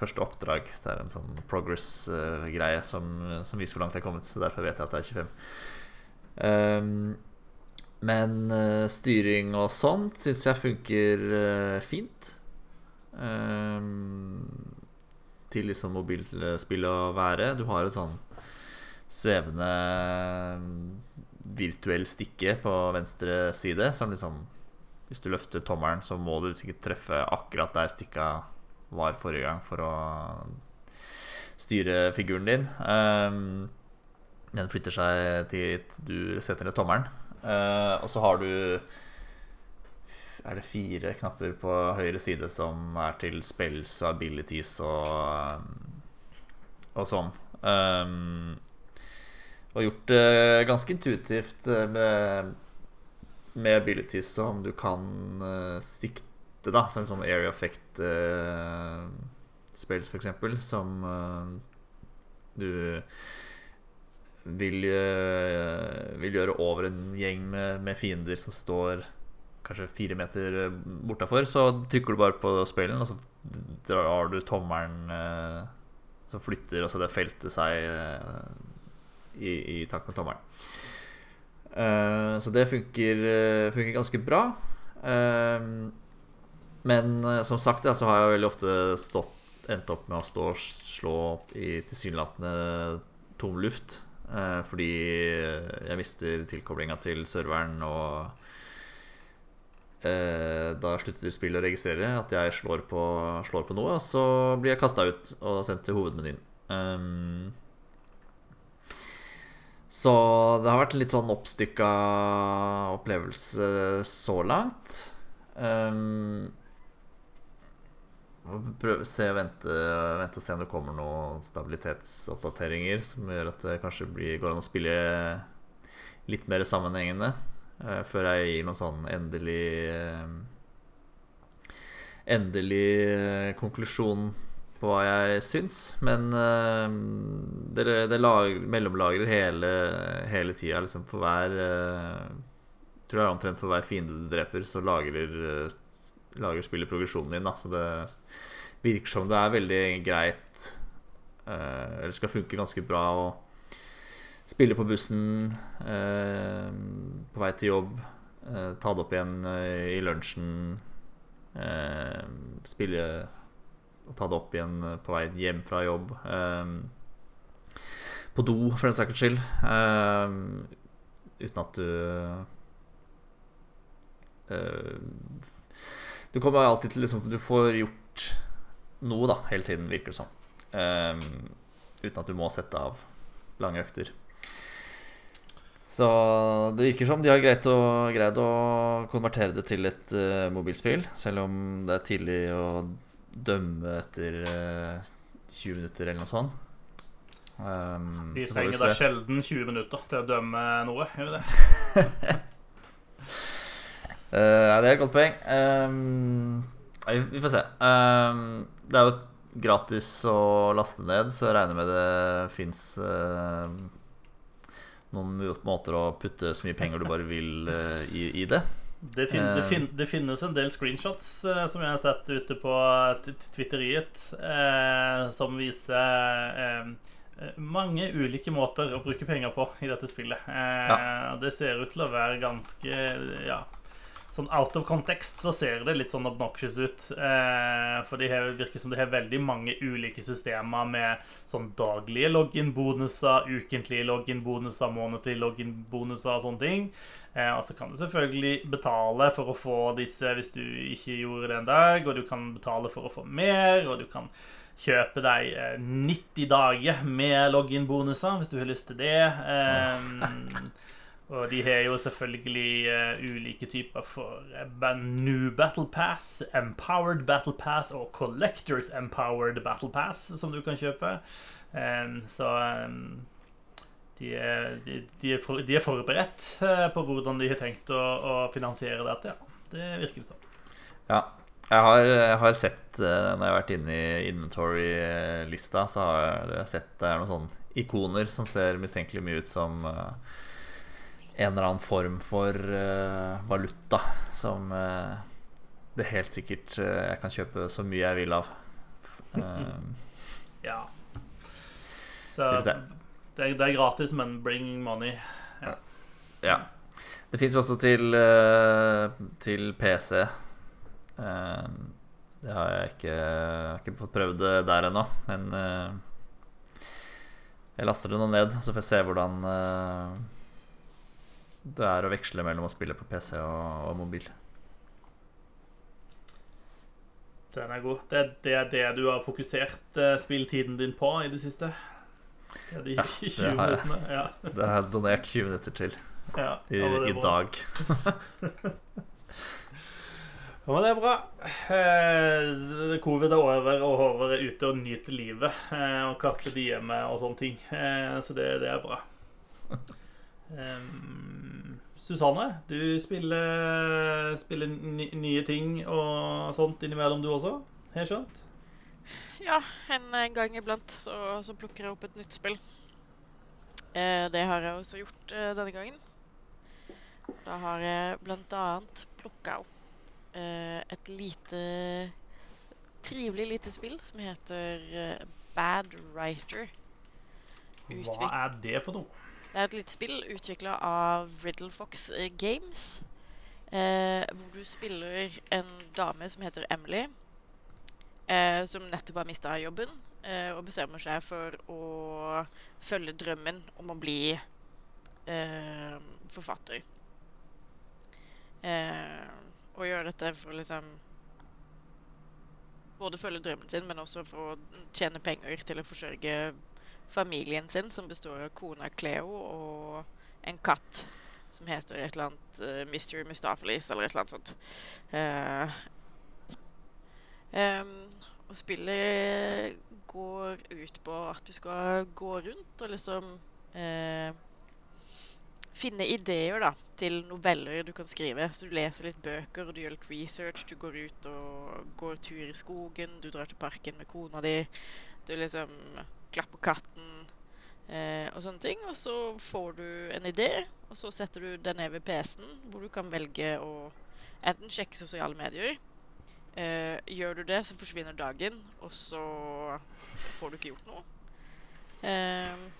første oppdrag. Det er en sånn progress-greie som, som, viser hvor langt jeg har kommet. Så derfor vet jeg at det er 25. Um, men uh, styring og sånt syns jeg funker uh, fint. Um, til liksom mobilspill å være. Du har et sånn svevende virtuell stikke på venstre side som liksom Hvis du løfter tommelen, så må du sikkert treffe akkurat der stikka var forrige gang for å styre figuren din. Um, den flytter seg til du setter ned tommelen. Uh, og så har du Er det fire knapper på høyre side som er til spells og abilities og, og sånn. Um, og gjort det ganske intuitivt med, med abilities som du kan uh, sikte, da. Som sånn area effect uh, spells, eksempel, som uh, du vil, vil, gjøre over en gjeng med, med, fiender som står kanskje fire meter bortafor. Så trykker du bare på spillen, og så drar du tommelen Så flytter altså det feltet seg i, i takt med tommelen. Så det funker, funker ganske bra. Men som sagt så har jeg veldig ofte stått, endt opp med å stå og slå i tilsynelatende tom luft. Fordi jeg mister tilkoblinga til serveren, og da slutter spillet å registrere at jeg slår på, slår på noe, og så blir jeg kasta ut og sendt til hovedmenyen. Um, så det har vært en litt sånn oppstykka opplevelse så langt. Um, prøve se vente, vente og se om det kommer noen stabilitetsoppdateringer som gjør at det kanskje blir, går an å spille litt mer sammenhengende. Uh, før jeg gir noen sånn endelig uh, Endelig uh, konklusjon på hva jeg syns, men det, det lag, mellomlagrer hele, hele tida. Liksom for hver Tror jeg omtrent for hver fiende du dreper, så lagrer, lagrer spillet progresjonen din. Da. Så det virker som det er veldig greit uh, Eller skal funke ganske bra å spille på bussen på vei til jobb, ta det opp igjen i lunsjen, spille og ta det opp igjen eh, på vei hjem fra jobb. På do, for den saks skyld. Uten at du Du kommer alltid til liksom Du får gjort noe, da, hele tiden, virker det som. Um, uten at du må sette av lange økter. Så det virker som de har greid å, greid å konvertere det til et uh, mobilspill, selv om det er tidlig å dømme etter uh, eh, 20 minutter eller noe sånt. Um, de trenger da sjelden 20 minutter til å dømme noe, gjør vi det? uh, ja, det er et godt poeng. Um, vi får se. Um, det er jo gratis å laste ned, så jeg regner med det fins uh, noen måter å putte så mye penger du bare vil uh, i, i det. Det, fin det, fin det, finnes en del screenshots som jeg har sett ute på Twitteriet, som viser mange ulike måter å bruke penger på i dette spillet. Ja. Det ser ut til å være ganske Ja Sånn out of context så ser det litt sånn obnoxious ut. for det virker som det har veldig mange ulike systemer med sånn daglige login-bonuser, ukentlige login-bonuser, månedlige login-bonuser og sånne ting. Eh, og så kan du selvfølgelig betale for å få disse hvis du ikke gjorde det en dag, og du kan betale for å få mer, og du kan kjøpe deg 90 eh, dager med login-bonuser hvis du har lyst til det. Um, og de har jo selvfølgelig uh, ulike typer for uh, New Battle Pass, Empowered Battle Pass og Collectors Empowered Battle Pass, som du kan kjøpe. Um, så um, de er, de, de, er for, de er, forberedt uh, på hvordan de har tenkt å, å finansiere dette. Ja. Det virker det som. Ja. Jeg har, jeg har, sett, når jeg har vært inne i inventory-lista, så har jeg sett det er noen sånne ikoner som ser mistenkelig mye ut som uh, en eller annen form for uh, valuta som uh, det helt sikkert jeg kan kjøpe så mye jeg vil av Ja. Så det det er gratis, men bring money. ja. Det fins også til, til PC. Det har jeg ikke, har ikke fått prøvd der ennå, men jeg laster det nå ned, så får jeg se hvordan det er å veksle mellom å spille på PC og, og mobil. Den er god. Det, det er det du har fokusert eh, spilltiden din på i det siste? Det er de Ja, det har jeg. Ja. Det har jeg donert 20 minutter til ja. i, i dag. Ja, men det er bra. Eh, Covid er over, og Håvard er ute og nyter livet. Eh, og katter de hjemme og sånne ting. Eh, så det, det er bra. Um, Susanne, du spiller, spiller nye ting og sånt innimellom, du også? Har skjønt? Ja, en gang iblant så, så plukker jeg opp et nytt spill. Eh, det har jeg også gjort eh, denne gangen. Da har jeg blant annet plukka opp eh, et lite Trivelig lite spill som heter eh, Bad Writer. Hva er det for noe? Det er et lite spill utvikla av Riddlefox eh, Games. Eh, hvor du spiller en dame som heter Emily. Eh, som nettopp har mista jobben. Eh, og bestemmer seg for å følge drømmen om å bli eh, forfatter. Eh, og gjøre dette for å liksom Både følge drømmen sin, men også for å tjene penger til å forsørge familien sin, som består av kona Cleo og en katt som heter et eller annet uh, Mr. Mustafelis eller et eller annet sånt. Uh, um, og spillet går ut på at du skal gå rundt og liksom uh, finne ideer da, til noveller du kan skrive. Så du leser litt bøker, og du gjør litt research. Du går ut og går tur i skogen, du drar til parken med kona di. Du liksom klapper katten eh, og sånne ting. Og så får du en idé, og så setter du den ned ved PC-en, hvor du kan velge å enten sjekke sosiale medier. Eh, gjør du det, så forsvinner dagen, og så får du ikke gjort noe. Eh,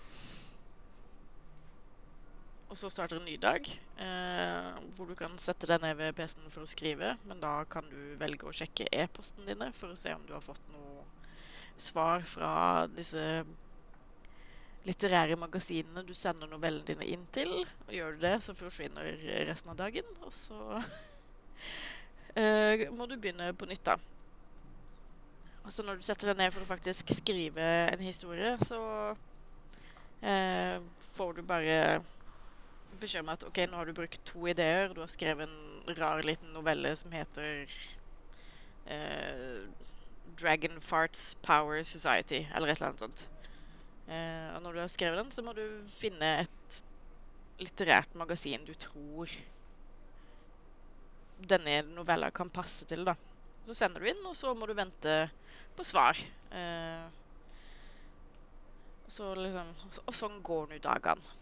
og så starter en ny dag, eh, hvor du kan sette deg ned ved PC-en for å skrive. Men da kan du velge å sjekke e-posten dine for å se om du har fått noe svar fra disse litterære magasinene du sender novellene dine inn til. Og gjør du det, så forsvinner resten av dagen. Og så uh, må du begynne på nytt, da. Altså når du setter deg ned for å faktisk skrive en historie, så uh, får du bare beskjed om at ok, nå har du brukt to ideer. Du har skrevet en rar liten novelle som heter eh, Dragon Farts Power Society, eller et eller annet sånt. Uh, og når du har skrevet den, så må du finne et litterært magasin du tror denne novella kan passe til, da. Så sender du inn, og så må du vente på svar. Uh, så liksom, og, så, og sånn går nå dagene.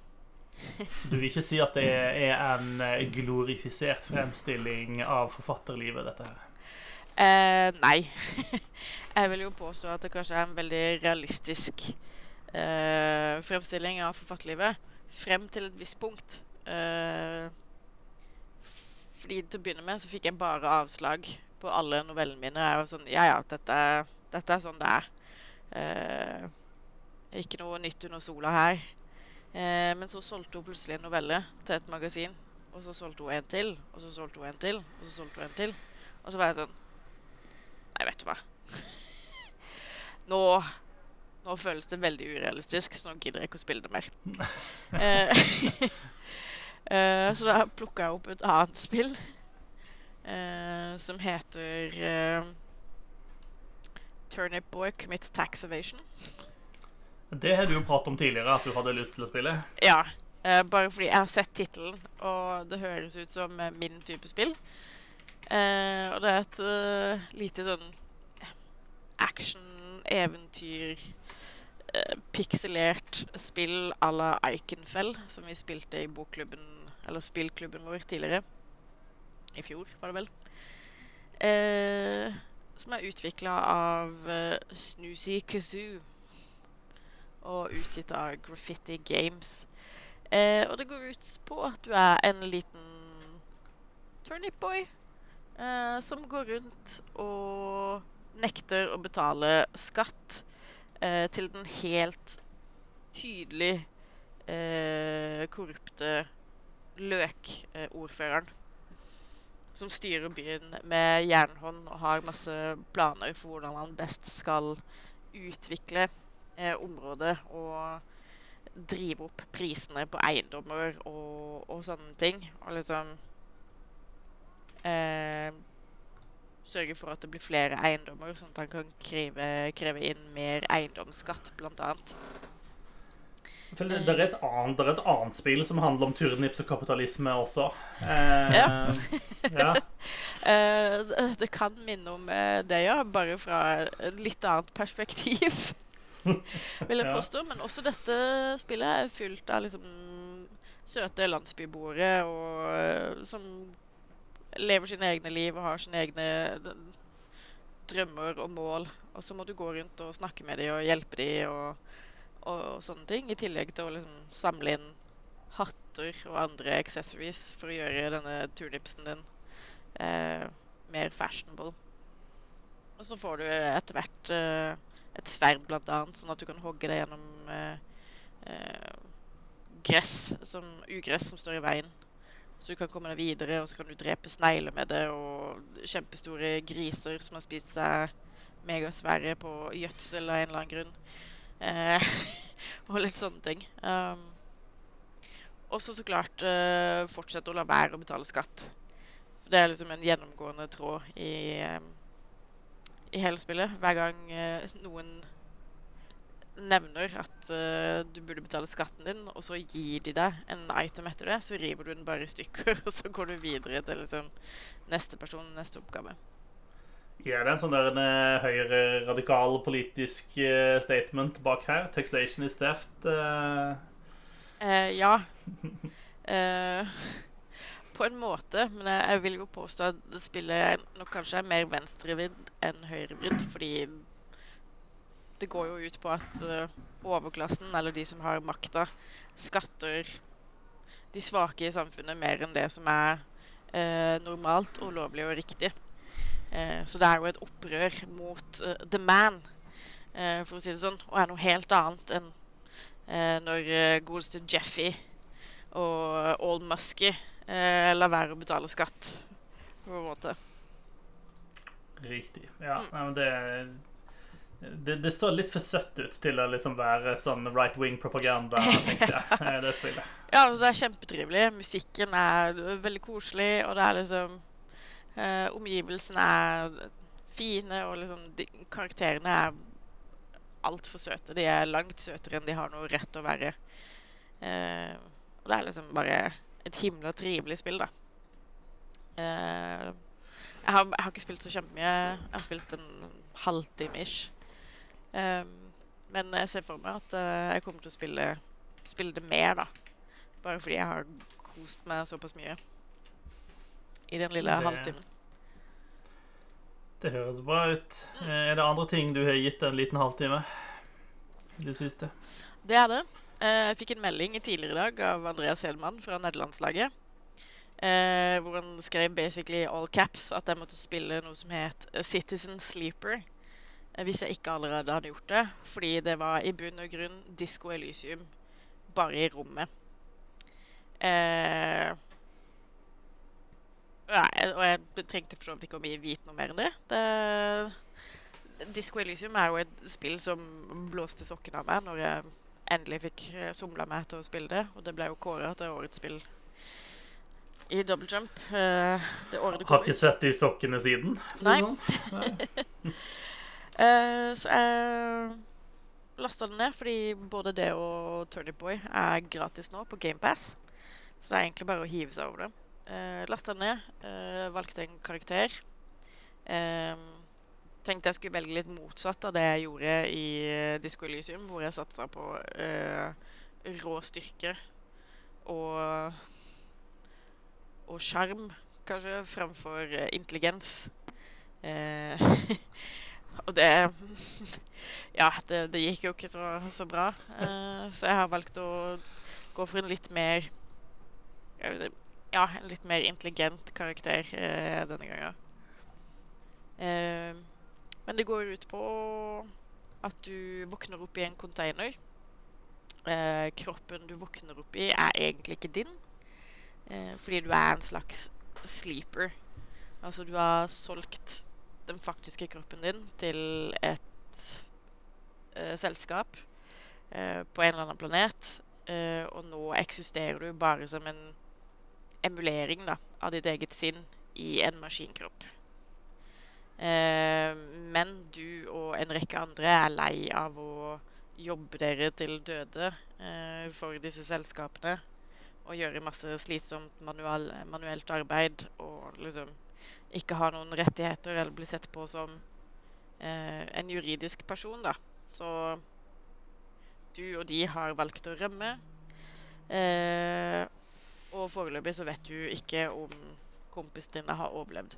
Du vil ikke si at det er en eh, glorifisert fremstilling av forfatterlivet, dette her? Eh, nei. jeg vil jo påstå at det kanskje er en veldig realistisk eh, fremstilling av forfatterlivet. Frem til et visst punkt. Eh, fordi til å begynne med så fikk jeg bare avslag på alle novellene mine. Jeg var sånn Ja, ja, dette, dette er sånn det er. Eh, ikke noe nytt under sola her. Eh, men så solgte hun plutselig en novelle til et magasin. Og så solgte hun en til, og så solgte hun en til, og så solgte hun en til. Og så var jeg sånn Nei, vet du hva. Nå, nå føles det veldig urealistisk, så nå gidder jeg ikke å spille det mer. Eh, så da plukka jeg opp et annet spill uh, som heter uh, Turnip Boy Commits Tax Evasion. Det har du jo pratet om tidligere, at du hadde lyst til å spille. Ja. bare fordi jeg har sett tittelen, og det høres ut som min type spill. Eh, og det er et uh, lite sånn action, eventyr, eh, pikselert spill à la Iconfell, som vi spilte i bokklubben, eller spillklubben vår tidligere. I fjor, var det vel. Eh, som er utvikla av uh, Snoozy Kazoo. Og utgitt av Graffiti Games. Eh, og det går ut på at du er en liten turnip-boy eh, som går rundt og nekter å betale skatt eh, til den helt tydelig eh, korrupte løkordføreren. som styrer byen med jernhånd og har masse planer for hvordan han best skal utvikle eh, området og drive opp prisene på eiendommer og, og sånne ting. Og liksom eh, Sørge for at det blir flere eiendommer, sånn at han kan kreve, kreve inn mer eiendomsskatt, annet. Det er, et annet, det er et annet spill som handler om turnips og kapitalisme også. Eh, ja. ja. eh, det kan minne om eh, det, ja. Bare fra et litt annet perspektiv, vil jeg påstå. Men også dette spillet er fullt av liksom søte landsbyboere og, eh, som lever sine egne liv og har sine egne drømmer og mål. Og så må du gå rundt og snakke med dem og hjelpe dem. og og sånne ting. I tillegg til å liksom samle inn hatter og andre accessories for å gjøre denne turnipsen din eh, mer fashionable. Og så får du etter hvert eh, et sverd, blant annet, sånn at du kan hogge deg gjennom eh, eh gress som, ugress som står i veien. Så du kan komme deg videre, og så kan du drepe snegler med det, og kjempestore griser som har spist seg megasvære på gjødsel av en eller annen grunn. Eh, og litt sånne ting. Um, også så klart uh, fortsette å la være å betale skatt. For det er liksom en gjennomgående tråd i, um, i hele spillet. Hver gang uh, noen nevner at uh, du burde betale skatten din, og så gir de deg en item etter det, så river du den bare i stykker, og så går du videre til liksom, neste person, neste oppgave. Ja, det er en sånn der en eh, høyre-radikal politisk uh, statement bak her. 'Taxation is theft'. Uh. Uh, ja. på en måte, men jeg, jeg, vil jo påstå at det spillet nok kanskje er mer venstrevidd enn høyrevridd, fordi det går jo ut på at overklassen, eller de som har makta, skatter de svake i samfunnet mer enn det som er normalt og lovlig og riktig. Eh, så det er jo et opprør mot uh, the man, uh, for å si det sånn, og er noe helt annet enn uh, når uh, godeste Jeffy og Old Musky lar være å betale skatt, på en måte. Riktig. Ja, mm. Nei, det, det, det så litt for søtt ut til å liksom være sånn right wing-propaganda, tenkte jeg, det spillet. Ja, altså, det er kjempetrivelig. Musikken er veldig koselig, og det er liksom eh, omgivelsene er fine, og liksom de, karakterene er altfor søte. De er langt søtere enn de har noe rett å være. Eh, og det er liksom bare et himla trivelig spill, da. Eh, jeg, har, jeg, har, ikke spilt så kjempemye. Jeg har spilt en halvtime ish. Um, men jeg ser for meg at jeg kommer til å spille, spille det mer, da. Bare fordi jeg har kost meg såpass mye i den lille det, halvtimen. Det høres bra ut. Eh, er det andre ting du har gitt en liten halvtime i det siste? Det er det. Eh, jeg fikk en melding tidligere i dag av Andreas Hedman fra nederlandslaget. Eh, hvor han skrev basically all caps at jeg måtte spille noe som het Citizen Sleeper. Hvis jeg ikke allerede hadde gjort det. Fordi det var i bunn og grunn Disco Elysium bare i rommet. Eh, Nei, og jeg trengte for så vidt ikke å vite noe mer enn det. det. Disco Elysium er jo et spill som blåste sokkene av meg når jeg endelig fikk eh, somla meg til å spille det. Og det ble jo kåra til årets spill i double jump. Uh, det året det kom Har ikke sett de sokkene siden? Nei. uh, så jeg lasta den ned, fordi både det og Turnip Boy er gratis nå på GamePass. Så det er egentlig bare å hive seg over det. Uh, Lasta ned. Uh, valgte en karakter. Uh, tenkte jeg skulle velge litt motsatt av det jeg gjorde i Disco Elysium, hvor jeg satsa på rå styrke og og sjarm, kanskje, framfor intelligens. Og det Ja, det, det, gikk jo ikke så, så bra. Uh, så jeg har valgt å gå for en litt mer Ja, en litt mer intelligent karakter uh, denne gangen. Uh, men det går ut på at du våkner opp i en container. Kroppen du våkner opp i, er egentlig ikke din. Fordi du er en slags sleeper. Altså du har solgt den faktiske kroppen din til et uh, selskap uh, på en eller annen planet. Uh, og nå eksisterer du bare som en emulering da, av ditt eget sinn i en maskinkropp. Men du og en rekke andre er lei av å jobbe dere til døde for disse selskapene. Og gjøre masse slitsomt manual, manuelt arbeid og liksom ikke har noen rettigheter eller blir sett på som eh, en juridisk person, da. Så du og de har valgt å rømme. Eh, og foreløpig så vet du ikke om kompisen din har overlevd.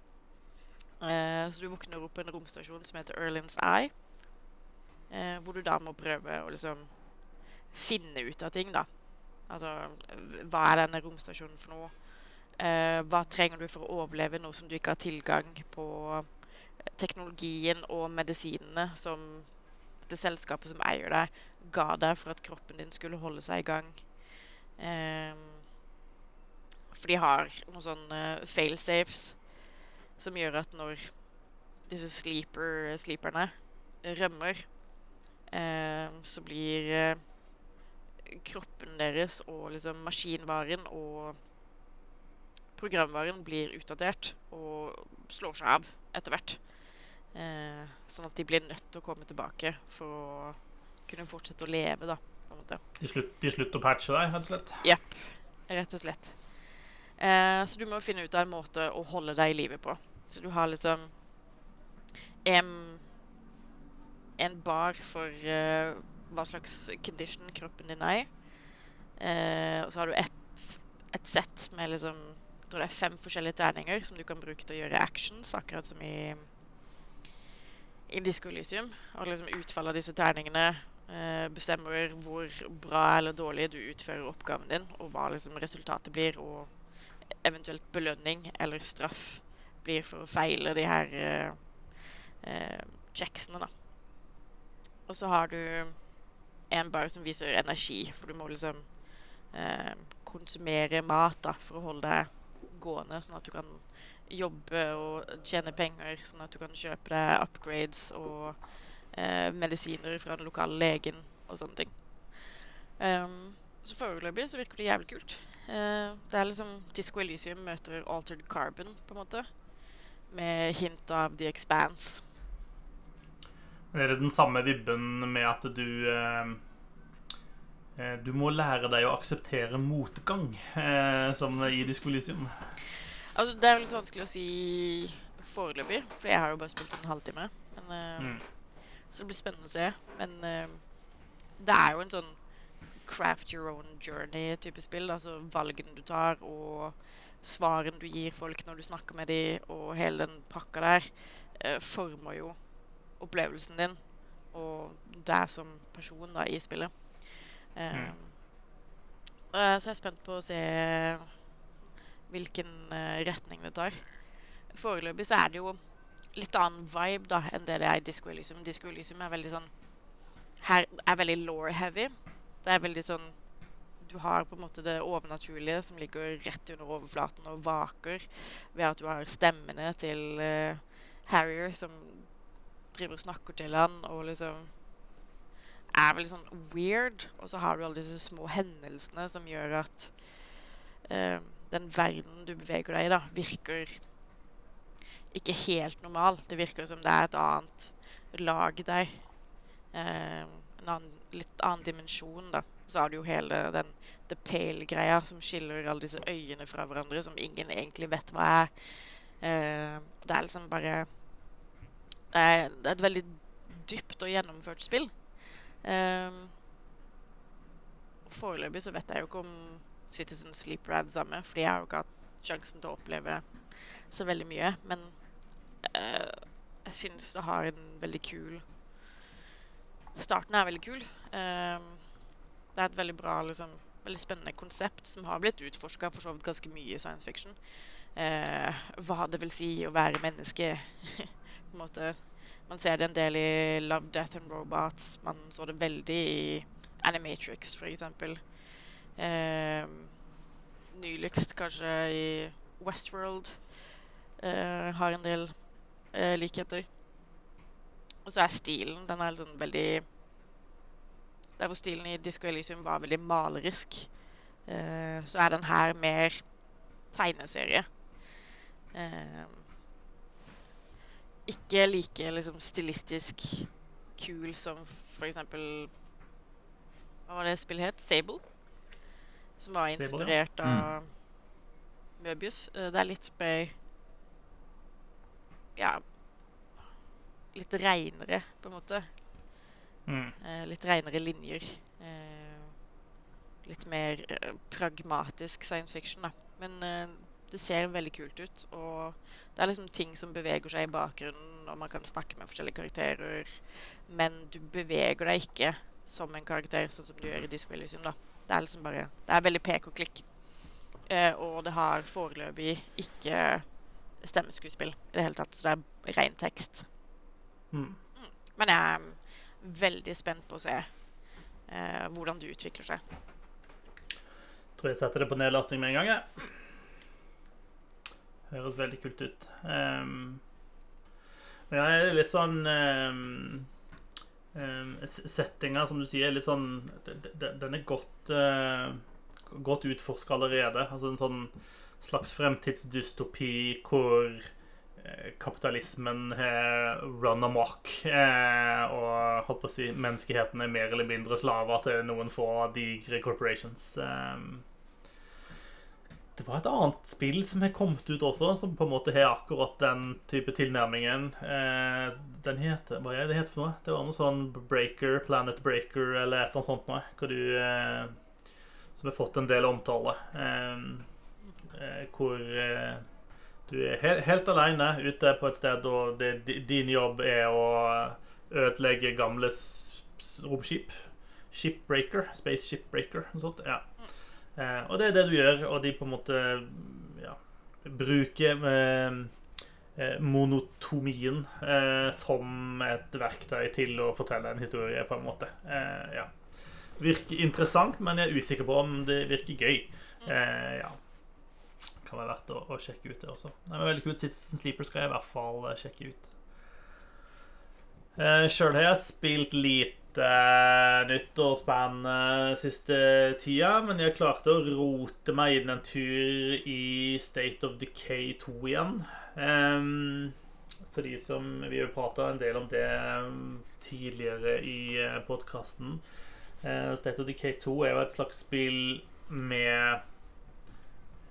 Eh, så du våkner opp på en romstasjon som heter Erlins Eye. Eh, hvor du da må prøve å liksom finne ut av ting, da. Altså hva er denne romstasjonen for noe? Eh, hva trenger du for å overleve nå som du ikke har tilgang på teknologien og medisinene som det selskapet som eier deg, ga deg for at kroppen din skulle holde seg i gang? Eh, for de har noen sånne failsafes som gjør at når disse sleeper, sleeperne rømmer, eh, så blir eh, kroppen deres og liksom maskinvaren og programvaren blir utdatert og slår seg av etter hvert. Eh, sånn at de blir nødt til å komme tilbake for å kunne fortsette å leve, da. De, slutt, de slutter å patche deg, rett og slett? Jepp. Rett og slett. Eh, så du må finne ut av en måte å holde deg i live på. Så du har liksom en, en bar for eh, hva slags condition kroppen din er i. Eh, og så har du et, et sett med liksom tror det er fem forskjellige terninger som du kan bruke til å gjøre actions, akkurat som i i Disco Elysium. Og liksom utfallet av disse terningene eh, bestemmer hvor bra eller dårlig du utfører oppgaven din, og hva liksom resultatet blir, og eventuelt belønning eller straff blir for å feile de her eh, eh, checksene, da. Og så har du en bar som viser energi, for du må liksom uh, konsumere mat da, for å holde deg gående, sånn at du kan jobbe og tjene penger, sånn at du kan kjøpe deg upgrades og medisiner fra den lokale legen og sånne ting. Um, så foreløpig så virker det jævlig kult. Uh, det er liksom Disco Elysium møter Altered Carbon, på en måte med hint av The Expanse. Er det den samme vibben med at du eh, eh, Du må lære deg å akseptere motgang, eh, som i Diskolisium? Altså, det er litt vanskelig å si foreløpig, for jeg har jo bare spilt en halvtime. Men, eh, mm. Så det blir spennende å se. Men eh, det er jo en sånn craft your own journey-type spill. Altså valgene du tar, og svaren du gir folk når du snakker med dem, og hele den pakka der, eh, former jo opplevelsen din og deg som person da, i spillet. Mm. uh, så jeg er spent på å se hvilken uh, retning det tar. Foreløpig så er det jo litt annen vibe da enn det det er i Disco Elysium. Disco Elysium er veldig sånn Her er veldig law-heavy. Det er veldig sånn du har på en måte det overnaturlige som ligger rett under overflaten og vaker, ved at du har stemmene til uh, Harrier som driver og snakker til han og liksom er veldig sånn weird. Og så har du alle disse små hendelsene som gjør at uh, den verden du beveger deg i, da, virker ikke helt normal. Det virker som det er et annet lag der. Uh, en annen, litt annen dimensjon, da så har du jo hele den The Pale-greia som skiller alle disse øyene fra hverandre, som ingen egentlig vet hva er. Uh, det er liksom bare det er, det er, et veldig dypt og gjennomført spill. Um, foreløpig så vet jeg jo ikke om Citizen Sleeper er det samme, fordi jeg har jo ikke hatt sjansen til å oppleve så veldig mye. Men uh, jeg syns det har en veldig kul Starten er veldig kul. Um, det er et veldig bra, liksom, veldig spennende konsept som har blitt utforska for så vidt ganske mye i science fiction. Uh, hva det vil si å være menneske. på en måte. Man ser det en del i Love, Death and Robots. Man så det veldig i Animatrix, f.eks. Eh, nyligst kanskje i Westworld. eh, har en del eh, likheter. Og så er stilen Den er sånn veldig Der hvor stilen i Disco Elysium var veldig malerisk, eh, så er den her mer tegneserie. Ikke like liksom stilistisk kul som for eksempel Hva var det spillet het? Sable? Som var inspirert Sable, ja. av mm. Møbius. det er litt mer ja, litt reinere, på en måte. Mm. Eh, litt reinere linjer. Eh, litt mer eh, pragmatisk science fiction, da. Men eh, det ser veldig kult ut. Og det er liksom ting som beveger seg i bakgrunnen, og man kan snakke med forskjellige karakterer. Men du beveger deg ikke som en karakter, sånn som du gjør i Disco Elysium. da. Det er liksom bare Det er veldig pek og klikk. Eh, og det har foreløpig ikke stemmeskuespill i det hele tatt. Så det er ren tekst. Mm. mm. Men jeg er veldig spent på å se eh, hvordan det utvikler seg. Tror jeg setter det på nedlasting med en gang, jeg. Høres veldig kult ut. Um, men er litt sånn um, um, Settinga, som du sier, litt sånn Den er godt, uh, godt utforska allerede. Altså en sånn slags fremtidsdystopi hvor eh, kapitalismen har run amok, eh, og holdt å si, menneskeheten er mer eller mindre slaver til noen få digre corporations. Eh, det var et annet spill som har kommet ut også, som på en måte har akkurat den type tilnærmingen. den heter, Hva er det heter for noe? Det var noe sånn Breaker, Planet Breaker eller et eller annet sånt noe. Hvor du, som har fått en del omtale. Eh, hvor eh, du er helt, helt alene ute på et sted, og det, din jobb er å ødelegge gamle romskip. Shipbreaker. Space Shipbreaker. Noe sånt. Ja. Eh, og det er det du gjør, og de på en måte ja, bruker eh, monotomien eh, som et verktøy til å fortelle en historie, på en måte. Ja. Virker interessant, men jeg er usikker på om det virker gøy. ja kan være verdt å, å sjekke ut det også. Det er veldig kult. Citizen Sleeper skal jeg i hvert fall sjekke ut. Eh, Sjøl har jeg spilt lite uh, nytt og spennende siste tida, men jeg klarte å rote meg inn en tur i State of Decay 2 igjen. Um, for de som Vi har prata en del om det tidligere i uh, podkasten. State of Decay 2 er jo et slags spill med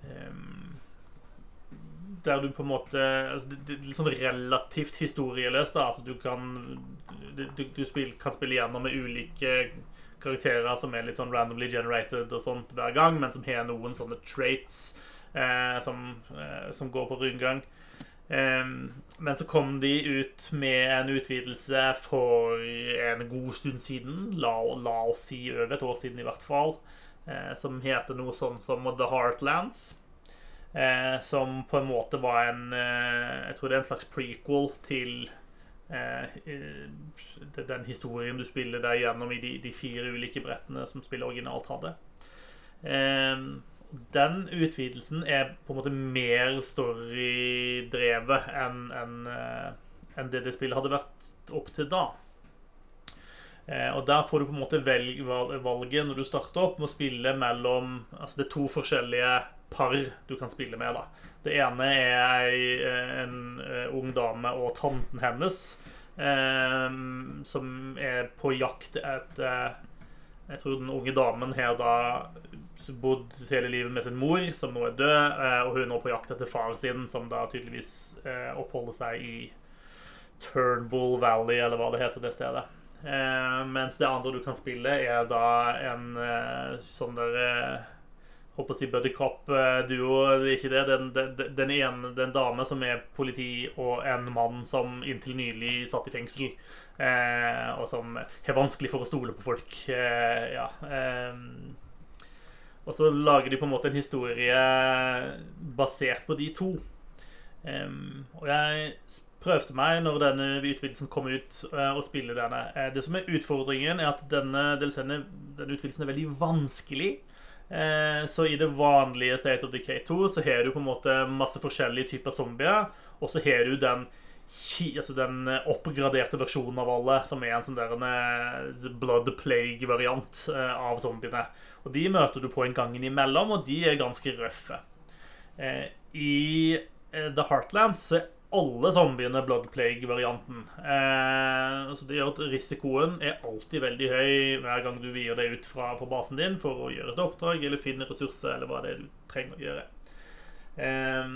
um, der du på en måte altså, det, det, Litt sånn relativt historieløst. da, altså Du kan du, du spil, kan spille gjennom med ulike karakterer som er litt sånn randomly generated og sånt hver gang, men som har noen sånne traits eh, som, eh, som, går på rundgang. Eh, men så kom de ut med en utvidelse for en god stund siden. La, la oss si over et år siden, i hvert fall. Eh, som heter noe sånn som The Heartlands. Eh, som på en måte var en eh, Jeg tror det er en slags prequel til eh, den historien du spiller der gjennom i de, de, fire ulike brettene som spillet originalt hadde. Eh, den utvidelsen er på en måte mer storydrevet enn en, eh, en det det spillet hadde vært opp til da. Eh, og Der får du på en måte velg, valget når du starter opp, med å spille mellom Altså det er to forskjellige par du kan spille med. da. Det ene er en uh, ung dame og tanten hennes um, som er på jakt etter Jeg tror den unge damen har da bodd hele livet med sin mor, som nå er død, og hun er nå på jakt etter far sin, som da tydeligvis oppholder seg i Turnbull Valley, eller hva det heter det stedet. mens det andre du kan spille, er da en sånn der håper å si buddy cop-duo. Det er ikke det. Den, den, den ene er dame som er politi, og en mann som inntil nylig satt i fengsel. Eh, og som har vanskelig for å stole på folk. Eh, ja. Eh, og så lager de på en måte en historie basert på de to. Um, og jeg prøvde meg når denne utvidelsen kom ut, uh, å spille denne. Det som er utfordringen, er at denne, denne utvidelsen er veldig vanskelig. Uh, så i det vanlige State of Decay 2 så har du på en måte masse forskjellige typer zombier, og så har du den altså den oppgraderte versjonen av alle, som er en sånn der en blood plague-variant av zombiene. Og De møter du på en gang imellom, og de er ganske røffe. I The Heartlands så alle zombiene Blood Plague-varianten. Eh, så det gjør at risikoen er alltid veldig høy hver gang du vier deg ut fra, fra, basen din for å gjøre et oppdrag eller finne ressurser eller hva det er du trenger å gjøre. Eh,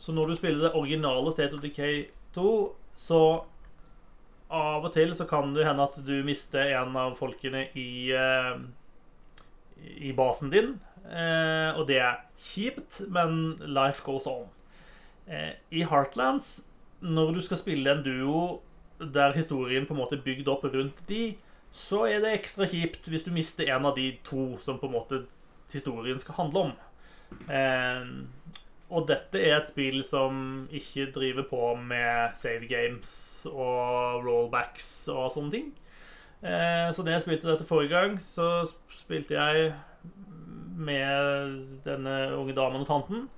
så når du spiller det originale State of Decay 2, så av og til så kan det hende at du mister en av folkene i, eh, i basen din. Eh, og det er kjipt, men life goes on. Eh, I Heartlands, når du skal spille en duo der historien på en måte er bygd opp rundt de, så er det ekstra kjipt hvis du mister en av de to som på en måte historien skal handle om. Eh, og dette er et spill som ikke driver på med save games og rollbacks og sånne ting. Eh, så da jeg spilte dette forrige gang, så spilte jeg med denne unge damen og tanten.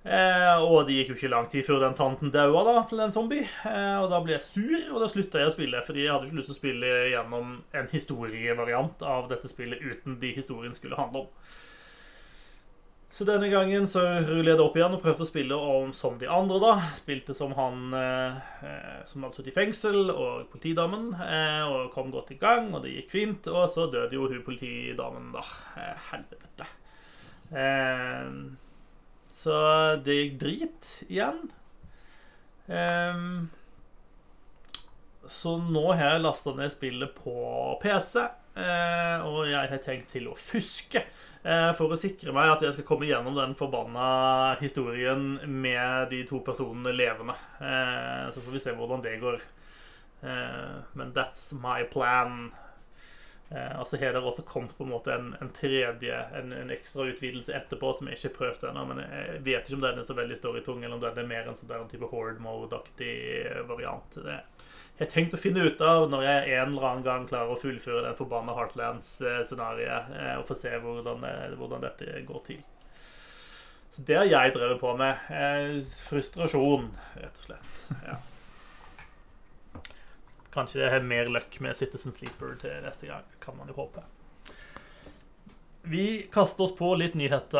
Eh, og det gikk jo ikke lang tid før den tanten daua da, til en zombie. Eh, og da ble jeg sur, og da slutta jeg å spille. Fordi jeg hadde ikke lyst til å spille gjennom en historievariant av dette spillet uten de historien skulle handle om. Så denne gangen så rullet jeg det opp igjen og prøvde å spille om som de andre. da Spilte som han eh, som hadde sittet i fengsel, og politidamen. Eh, og kom godt i gang, og det gikk fint. Og så døde jo hun politidamen, da. Eh, helvete. Eh, så det gikk drit igjen. Um, så nå har jeg lasta ned spillet på PC, uh, eh, og jeg har tenkt til å fuske. Uh, for å sikre meg at jeg skal komme gjennom den forbanna historien med de to personene levende. Uh, så får vi se hvordan det går. men that's my plan. Eh, og så har det også kommet på en måte en, en tredje, en, en, ekstra utvidelse etterpå som jeg ikke har prøvd ennå. Men jeg vet ikke om den er så veldig stor i tung, eller om den er mer en sånn type horde mode-aktig variant. Det jeg har tenkt å finne ut av når jeg en eller annen gang klarer å fullføre den forbanna Heartlands-scenarioet, eh, og få se hvordan, eh, hvordan, dette går til. Så det har jeg drevet på med. Eh, frustrasjon, rett og slett. Ja. Kanskje det er mer løkk med Citizen Sleeper til neste gang. Kan man jo håpe. Vi kaster oss på litt nyheter.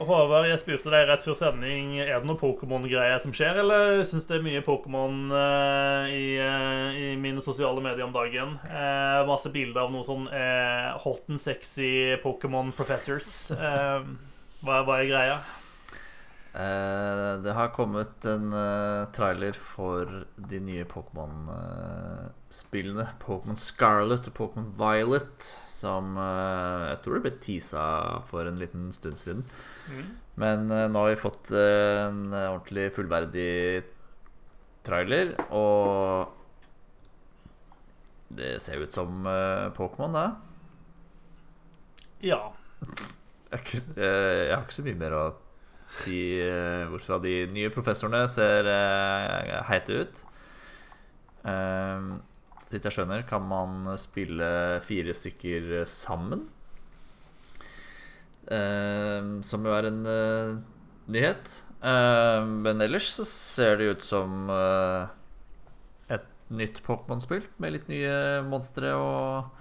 Håvard, jeg spurte deg rett før sending Er det noe Pokémon-greier som skjer, eller syns det er mye Pokémon uh, i, uh, i, mine sosiale medier om dagen? Uh, masse bilder av noe sånn hot and sexy Pokémon professors. Hva, hva er greia? Eh, det har kommet en uh, trailer for de nye Pokémon-spillene. Uh, Pokémon Scarlet og Pokémon Violet, som jeg tror det ble teasa for en liten stund siden. Mm. Men nå har vi fått en ordentlig fullverdig trailer, og det ser ut som Pokémon, det. Ja. Jeg, jeg har ikke så mye mer å si uh, fra de nye professorene ser uh, heite ut. Uh, så vidt jeg skjønner, kan man spille fire stykker sammen. Uh, som jo er en nyhet. men ellers så ser det ut som et nytt Pokémon-spill med litt nye monstre og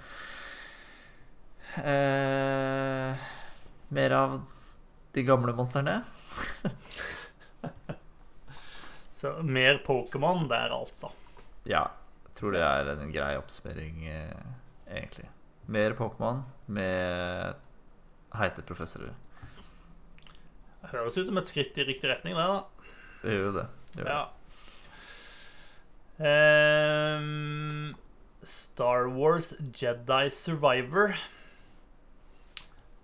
Mer av de gamle monstrene. Så mer Pokémon der, altså. Ja. Jeg tror det er en grei oppsummering, eh, egentlig. Mer Pokémon med heite professorer. Det høres ut som et skritt i riktig retning, det, da. Det gjør jo det. det, gjør ja. det. Um, Star Wars Jedi Survivor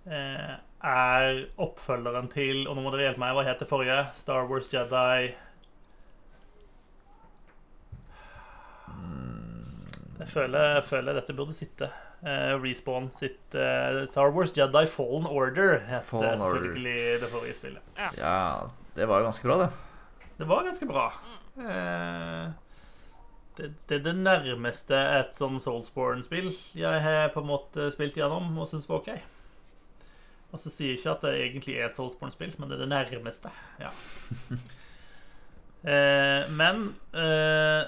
eh, er oppfølgeren til Og nå må dere hjelpe meg, hva het det forrige? Star Wars Jedi Jeg føler, jeg føler dette burde sitte. Eh, Respawn sitt eh, Star Wars Jedi Fallen Order het Fallen selvfølgelig det forrige spillet. Ja, det var ganske bra, det. Det var ganske bra. Eh, det, det er det nærmeste et sånn Soulsborne-spill jeg har på en måte spilt gjennom og syns var OK. Og så sier jeg ikke at det egentlig er et Soulsborne-spill, men det er det nærmeste. Ja. eh, men eh,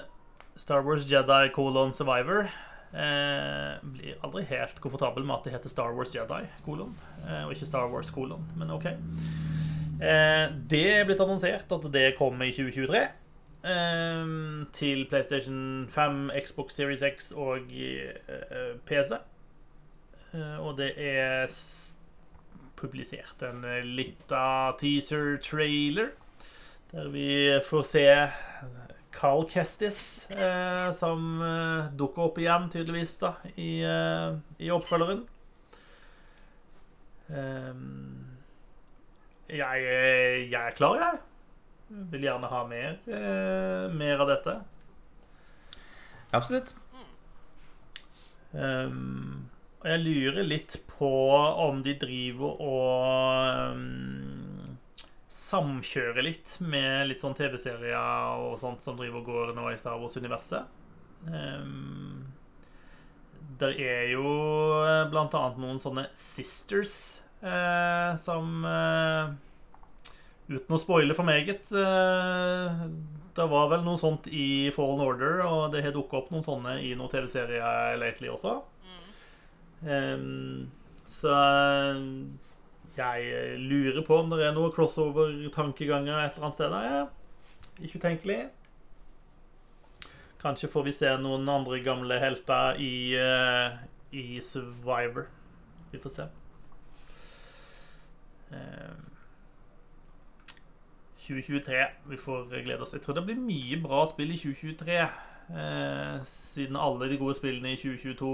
Star Wars Jedi colon Survivor eh, blir aldri helt komfortabel med at det heter Star Wars Jedi colon, eh, og ikke Star Wars colon, men OK. Eh, det er blitt annonsert at det kommer i 2023. eh, til PlayStation 5, Xbox Series X og eh, PC. Eh, og det er publisert en eh, lita teaser-trailer der vi får se Carl Kestis, eh, som eh, dukker opp igjen, tydeligvis, da, i, eh, i oppfølgeren. Ehm, jeg, jeg er klar, jeg. Vil gjerne ha mer, eh, mer av dette. Absolutt. Ehm, og jeg lurer litt på om de driver og um, samkjører litt med litt sånn TV-serier og sånt som driver og går nå i Star Wars-universet. Um, der er jo eh, blant annet noen sånne sisters eh, som eh, Uten å spoile for meget eh, Det var vel noe sånt i Fallen Order, og det har dukket opp noen sånne i noen TV-serier lately også. Ehm, så jeg lurer på om det er noe crossover-tankeganger et eller annet sted. Ja. Ikke utenkelig. Kanskje får vi se noen andre gamle helter i, uh, i Survivor. Vi får se. Um, 2023. Vi får glede oss. Jeg tror det blir mye bra spill i 2023. Eh, siden alle de gode spillene i 2022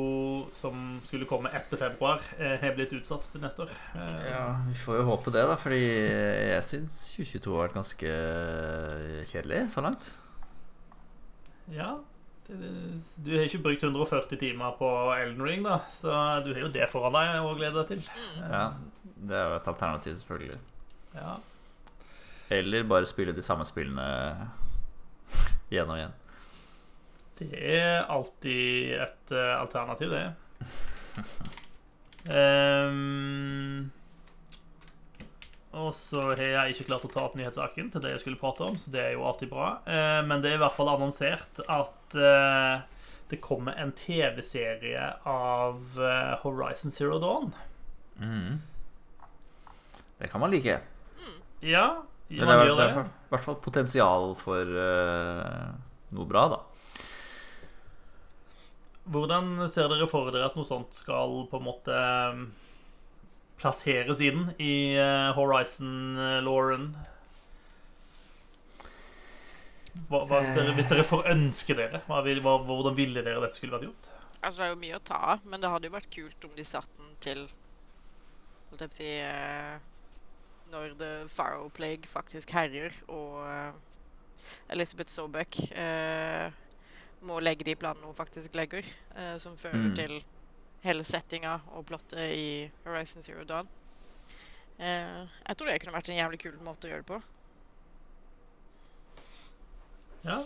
som skulle komme etter februar, eh, har blitt utsatt til neste år. Eh, Ja, Vi får jo håpe det, da, fordi jeg syns 2022 har vært ganske kjedelig så langt. ja. Det, du har ikke brukt 140 timer på Elden Ring, da, så du har jo det foran deg å glede deg til. Ja, Det er jo et alternativ, selvfølgelig. Ja. Eller bare spille de samme spillene igjen og igjen. Det er alltid et uh, alternativ, det. Um, og så har jeg ikke klart å ta opp nyhetssaken til det jeg skulle prate om, så det er jo alltid bra. Uh, men det er i hvert fall annonsert at uh, det kommer en TV-serie av uh, Horizon Zero Dawn. Mm. Det kan man like. Ja, det man er, gjør det er i hvert fall potensial for noe bra, da. Hvordan ser dere for dere at noe sånt skal på en måte eh, plasseres inn i eh, Horizon-lauren? Hva, hvis, dere, får ønske dere, vil, hva, hvordan ville dere dette skulle vært gjort? Altså, det er jo mye å ta av, men det hadde jo vært kult om de satte den til Holdt jeg på å si eh, Når The Pharaoh Plague faktisk herjer, og eh, Elizabeth Sobek eh, må legge de planene hun faktisk legger, eh, som fører Mm. til hele settinga og plottet i Horizon Zero Dawn. Eh, jeg tror det kunne vært en jævlig kul måte å gjøre det på. Ja.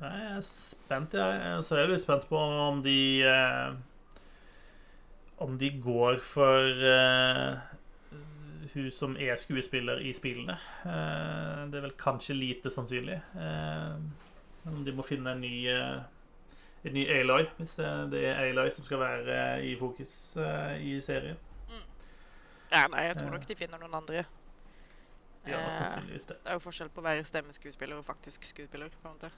Nei, Jeg er spent, jeg. Så er litt spent på om de eh, Om de går for eh, hun som er skuespiller i spillene. Eh, det er vel kanskje lite sannsynlig. Eh, de må finne en ny eh, en ny Aloy, hvis det, det er Aloy som skal være eh, i fokus eh, i serien. Ja, nei, jeg tror nok de finner noen andre. Ja, sannsynligvis det. Det er jo forskjell på å være stemmeskuespiller og faktisk skuespiller. på en måte.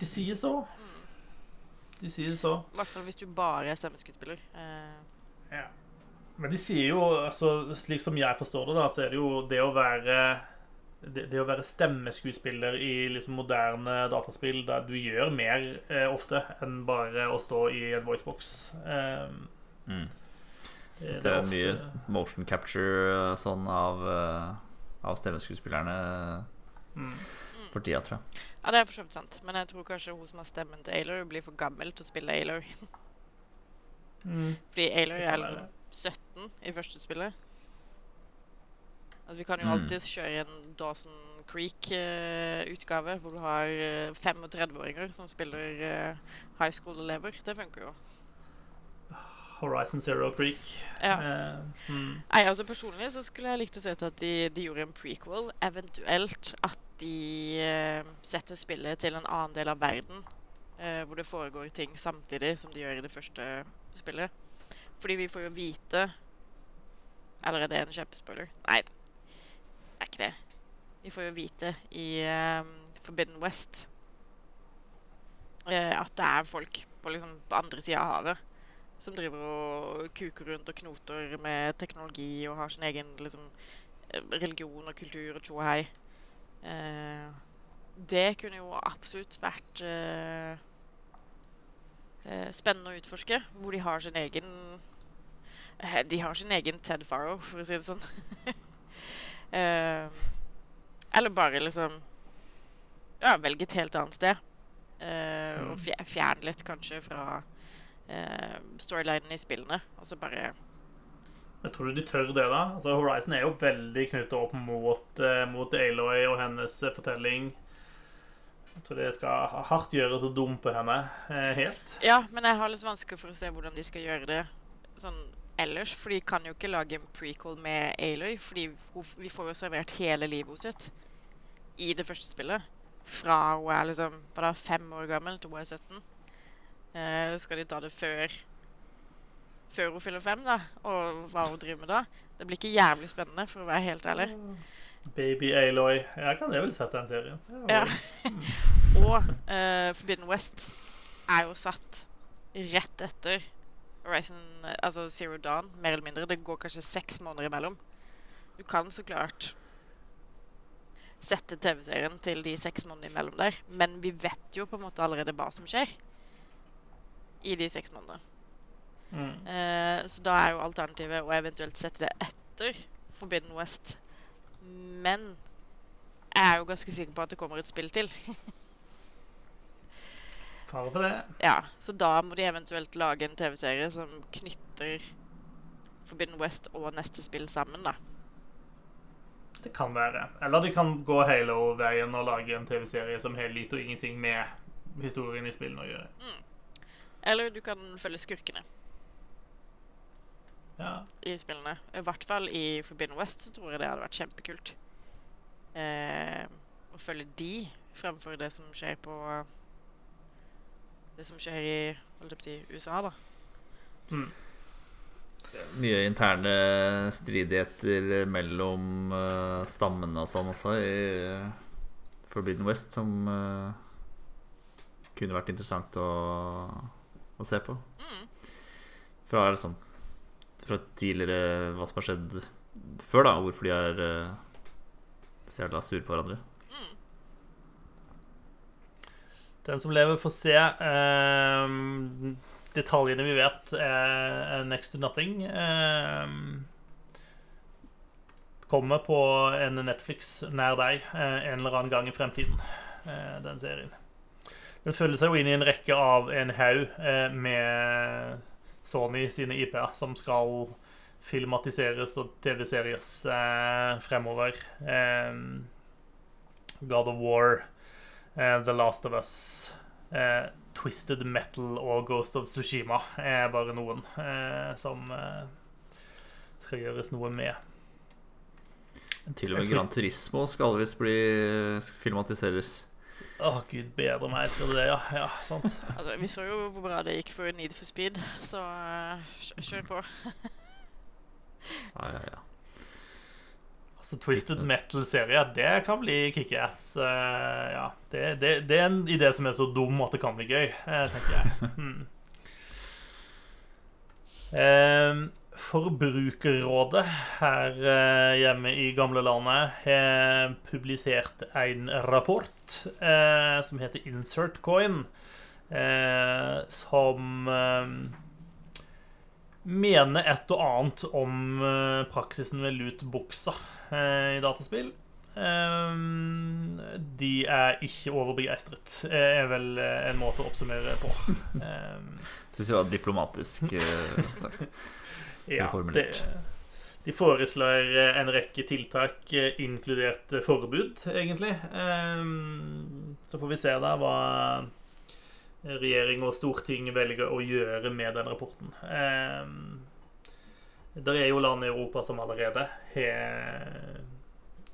De sier så. De sier så. I hvert fall hvis du bare er stemmeskuespiller. Ja. Men de sier jo, altså, slik som jeg forstår det, da, så er det jo det å være det, det å være stemmeskuespiller i liksom moderne dataspill der du gjør mer eh, ofte enn bare å stå i en voicebox. Eh, Mm. Det er mye motion capture sånn av, eh, av stemmeskuespillerne mm. for tida, tror jeg. Ja, det er for så vidt sant. Men jeg tror kanskje hun som har stemmen til Aylor, blir for gammel til å spille Aylor. Mm. Fordi Aylor er liksom 17 i første spillet. Altså, vi kan jo Mm. alltids kjøre en Dawson Creek-utgave, hvor du har uh, 35-åringer som spiller uh, high school-elever. Det funker jo. Horizon Zero Creek. Ja. Eh, mm. Nei, altså Personlig så skulle jeg likt å se at de, de gjorde en prequel. Eventuelt at de eh, setter spillet til en annen del av verden. eh, hvor det foregår ting samtidig som de gjør i det første spillet. Fordi vi får jo vite Eller er det en kjempespoiler? Nei, ikke det. Vi får jo vite i eh, Forbidden West uh, at det er folk på liksom andre sida av havet som driver og kuker rundt og knoter med teknologi og har sin egen liksom, eh, religion og kultur og tjohei. Uh. Det kunne jo absolutt vært uh, uh, spennende å utforske, hvor de har sin egen De har sin egen Ted Farrow, for å si det sånn. eh, eller bare liksom Ja, velge et helt annet sted. Eh, Mm. Og fjerne litt kanskje fra eh, storylinen i spillene. Og så bare Jeg tror du de tør det, da? Altså, Horizon er jo veldig knyttet opp mot, eh, mot Aloy og hennes eh, fortelling. Jeg tror det skal hardt gjøres å dumpe henne eh, helt. Ja, men jeg har litt vanskelig for å se hvordan de skal gjøre det sånn ellers. For de kan jo ikke lage en prequel med Aloy, fordi vi får jo servert hele livet sitt i det første spillet. Fra hun er liksom da, fem år gammel til hun er 17. Eh, skal de ta det før Før hun fyller fem, da? Og hva hun driver med da? Det blir ikke jævlig spennende, for å være helt ærlig. Baby Aloy. Jeg kan jeg vel sette den serien. Ja. Og eh, Forbidden West er jo satt rett etter Horizon, altså Zero Dawn, mer eller mindre. Det går kanskje seks måneder imellom. Du kan så klart sette TV-serien til de seks månedene imellom der, men vi vet jo på en måte allerede hva som skjer i de seks månedene. Mm. Uh, så da er jo alternativet å eventuelt sette det etter Forbidden West. Men jeg er jo ganske sikker på at det kommer et spill til. Fare for det. Ja, Så da må de eventuelt lage en TV-serie som knytter Forbidden West og neste spill sammen, da. Det kan være. Eller de kan gå Halo-veien og lage en TV-serie som har lite og ingenting med historien i spillene å gjøre. Eller du kan følge skurkene Ja. i spillene. I hvert fall i Forbidden West så tror jeg det hadde vært kjempekult. Eh, å følge de fremfor det som skjer på Det som skjer i si, USA, da. Mm. Mye interne stridigheter mellom uh, stammene og sånn også i Forbidden West som uh, kunne vært interessant å, å se på. Mm. Fra liksom Fra tidligere Hva som har skjedd før, da. Hvorfor de er uh, så jævla sure på hverandre. Mm. Den som lever, får se. Ehm, detaljene vi vet, er, er next to nothing. Ehm, kommer på en Netflix nær deg eh, en eller annen gang i fremtiden, eh, den serien. Den følger seg jo inn i en rekke av en haug eh, med Sony sine IP-er som skal filmatiseres og TV-series eh, fremover. Ehm, God of War, eh, The Last of Us, eh, Twisted Metal og Ghost of Tsushima er bare noen eh, som eh, skal gjøres noe med. Til og med Grand Gran Turismo skal visst bli filmatiseres. Å, gud bedre meg, skal det det? Ja, ja sant. Altså, vi så jo hvor bra det gikk for Need for Speed, så uh, kjør- kjør på. Ja, ja, ja. Altså, Twisted Metal-serie, det kan bli kickass. Uh, ja. Det, det, det er en idé som er så dum at det kan bli gøy, eh, tenker jeg. Hmm. Eh, Forbrukerrådet her eh, hjemme i gamlelandet har publisert en rapport eh, som heter Insert Coin, eh, som eh, mener et og annet om eh, praksisen ved lootboxer eh, i dataspill. Um, de er ikke overbegeistret, eh, er vel eh, en måte å oppsummere på. Syns jeg var diplomatisk eh, sagt. ja, det, de foreslår eh, en rekke tiltak, eh, inkludert eh, forbud, egentlig. Så får vi se da hva regjering og storting velger å gjøre med den rapporten. Um, det er jo land i Europa som allerede har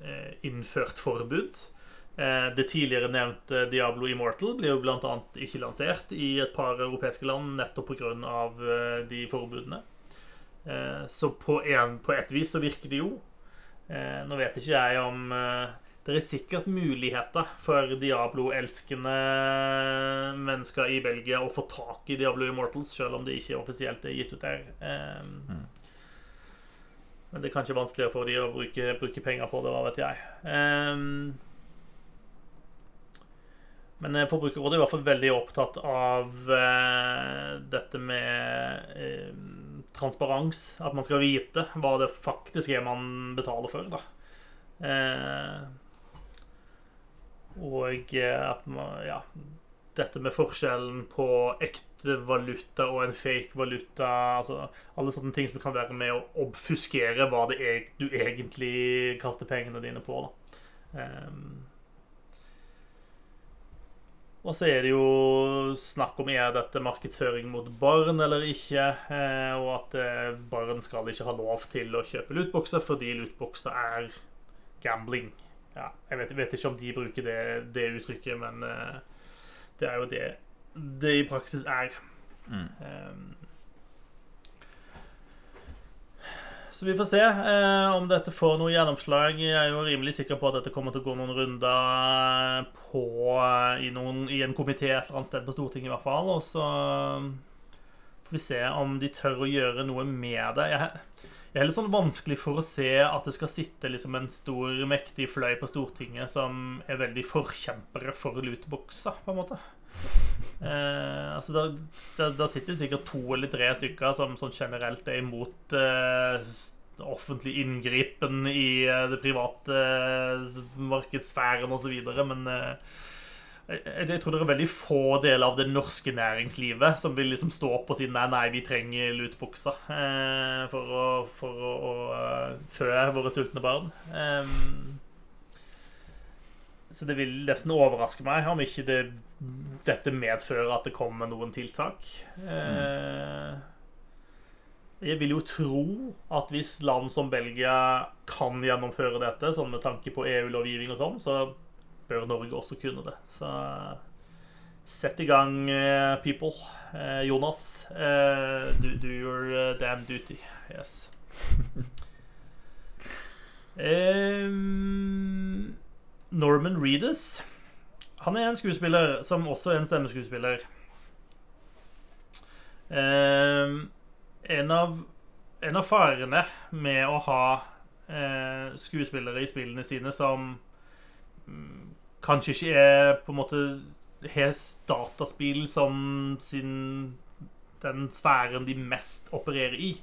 eh, innført forbud. Eh, Det tidligere nevnte Diablo Immortal blir jo bl.a. ikke lansert i et par europeiske land nettopp pga. eh, de forbudene. Så på, en, på et vis så virker det jo. Nå vet ikke jeg om Det er sikkert muligheter for Diablo-elskende mennesker i Belgia å få tak i Diablo Immortals, selv om det ikke offisielt er gitt ut der. Eh, Men det er kanskje vanskeligere for de å bruke, bruke penger på det, hva vet jeg. Um, men eh, Forbrukerrådet er i hvert fall veldig opptatt av eh, dette med eh, transparens. At man skal vite hva det faktisk er man betaler for. Da. Eh, og eh, at man Ja. Dette med forskjellen på ekte valuta og en fake valuta. Altså alle sånne ting som kan være med å obfuskere hva det er du egentlig kaster pengene dine på. Da. Um, og så er det jo snakk om er dette markedsføring mot barn eller ikke. eh, Og at eh, barn skal ikke ha lov til å kjøpe lootboxer fordi lootboxer er gambling. Ja, jeg vet, vet ikke om de bruker det, det uttrykket, men uh, det er jo det det i praksis er. Mm. Um, Så vi får se uh, om dette får noe gjennomslag. Jeg er jo rimelig sikker på at dette kommer til å gå noen runder på, i, noen, i en komité et eller annet sted på Stortinget, i hvert fall. Og så får vi se om de tør å gjøre noe med det. Jeg, jeg er litt sånn vanskelig for å se at det skal sitte liksom en stor, mektig fløy på Stortinget som er veldig forkjempere for lootboxer, på en måte. Eh, altså da, da, da sitter sikkert to eller tre stykker som sånn generelt er imot eh, offentlig inngripen i eh, det private eh, markedssfæren osv., men eh, jeg, tror det er veldig få deler av det norske næringslivet som vil liksom stå opp og si nei, nei, vi trenger lutebuksa eh, for å, for å, å eh, fø våre sultne barn. Eh, så det vil nesten overraske meg om ikke det, dette medfører at det kommer noen tiltak. Eh, jeg vil jo tro at hvis land som Belgia kan gjennomføre dette, sånn med tanke på EU-lovgivning og sånn, så bør Norge også kunne det. Så sett i gang, eh, people. Eh, Jonas, eh, do, do your damn duty. Yes. Norman Reedus. Han er en skuespiller som også er en stemmeskuespiller. Em, en, av, en av farene med å ha eh, skuespillere i spillene sine som mm, kanskje ikke er på en måte har dataspill som sin den sfæren de mest opererer i,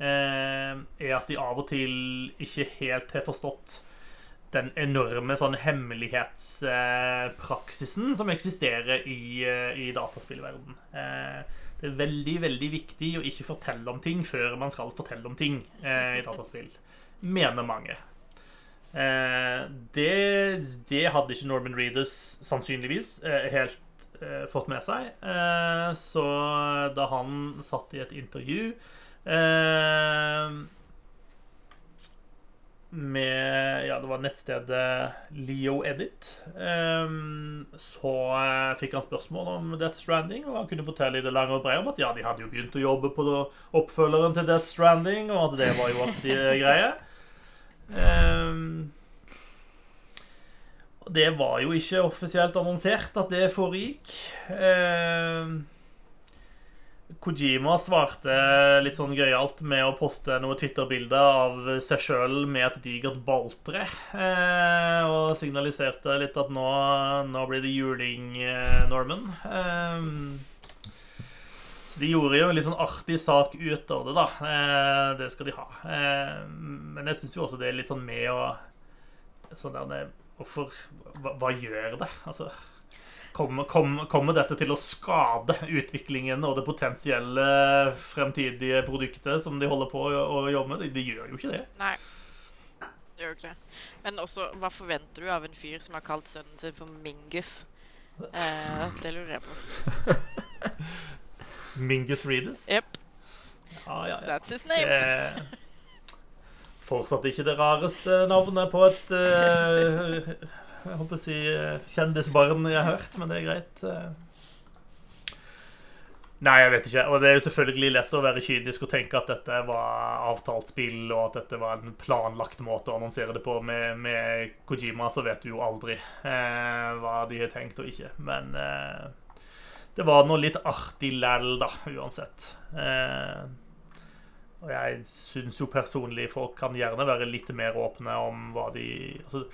eh, er at de av og til ikke helt har forstått den enorme sånn hemmelighetspraksisen som eksisterer i, eh, i dataspillverden. Eh, det er veldig, veldig viktig å ikke fortelle om ting før man skal fortelle om ting i dataspill. Mener mange. Eh, det, det hadde ikke Norman Reedus sannsynligvis eh, helt eh, fått med seg. Så da han satt i et intervju med Ja, det var nettstedet Leo Edit. Um, så fikk han spørsmål om Death Stranding, og han kunne fortelle i det lange og brede om at ja, de hadde jo begynt å jobbe på oppfølgeren til Death Stranding, og at det var jo alltid greie. Um, det var jo ikke offisielt annonsert at det foregikk. Um, Kojima svarte litt sånn gøyalt med å poste noe Twitter-bilde av seg sjøl med et digert balltre. Eh, og signaliserte litt at nå, nå blir det juling, eh, Norman. Eh, de gjorde jo en litt sånn artig sak ut av det, da. Eh, det skal de ha. Eh, men jeg syns jo også det er litt sånn med å sånn der, Hvorfor hva, hva, gjør det? Altså kommer, kom, kom dette til å skade utviklingen og det potensielle fremtidige produktet som de holder på å, å jobbe med? De, de, gjør jo ikke det. Nei. De gjør ikke det. Men også, hva forventer du av en fyr som har kalt sønnen sin for Mingus? Eh, det lurer jeg på. Mingus Readers? Yep. Ja, ja, ja. That's his name. Eh, fortsatt ikke det rareste navnet på et uh, Jeg håper å si uh, kjendisbarn jeg har hørt, men det er greit. Uh. Nei, jeg vet ikke. Og det er jo selvfølgelig lett å være kynisk og tenke at dette var avtalt spill, og at dette var en planlagt måte å annonsere det på. Med, med Kojima så vet du jo aldri eh, hva de har tenkt og ikke. Men eh, det var noe litt artig læll, da, uansett. Eh, og jeg syns jo personlig folk kan gjerne være litt mer åpne om hva de altså,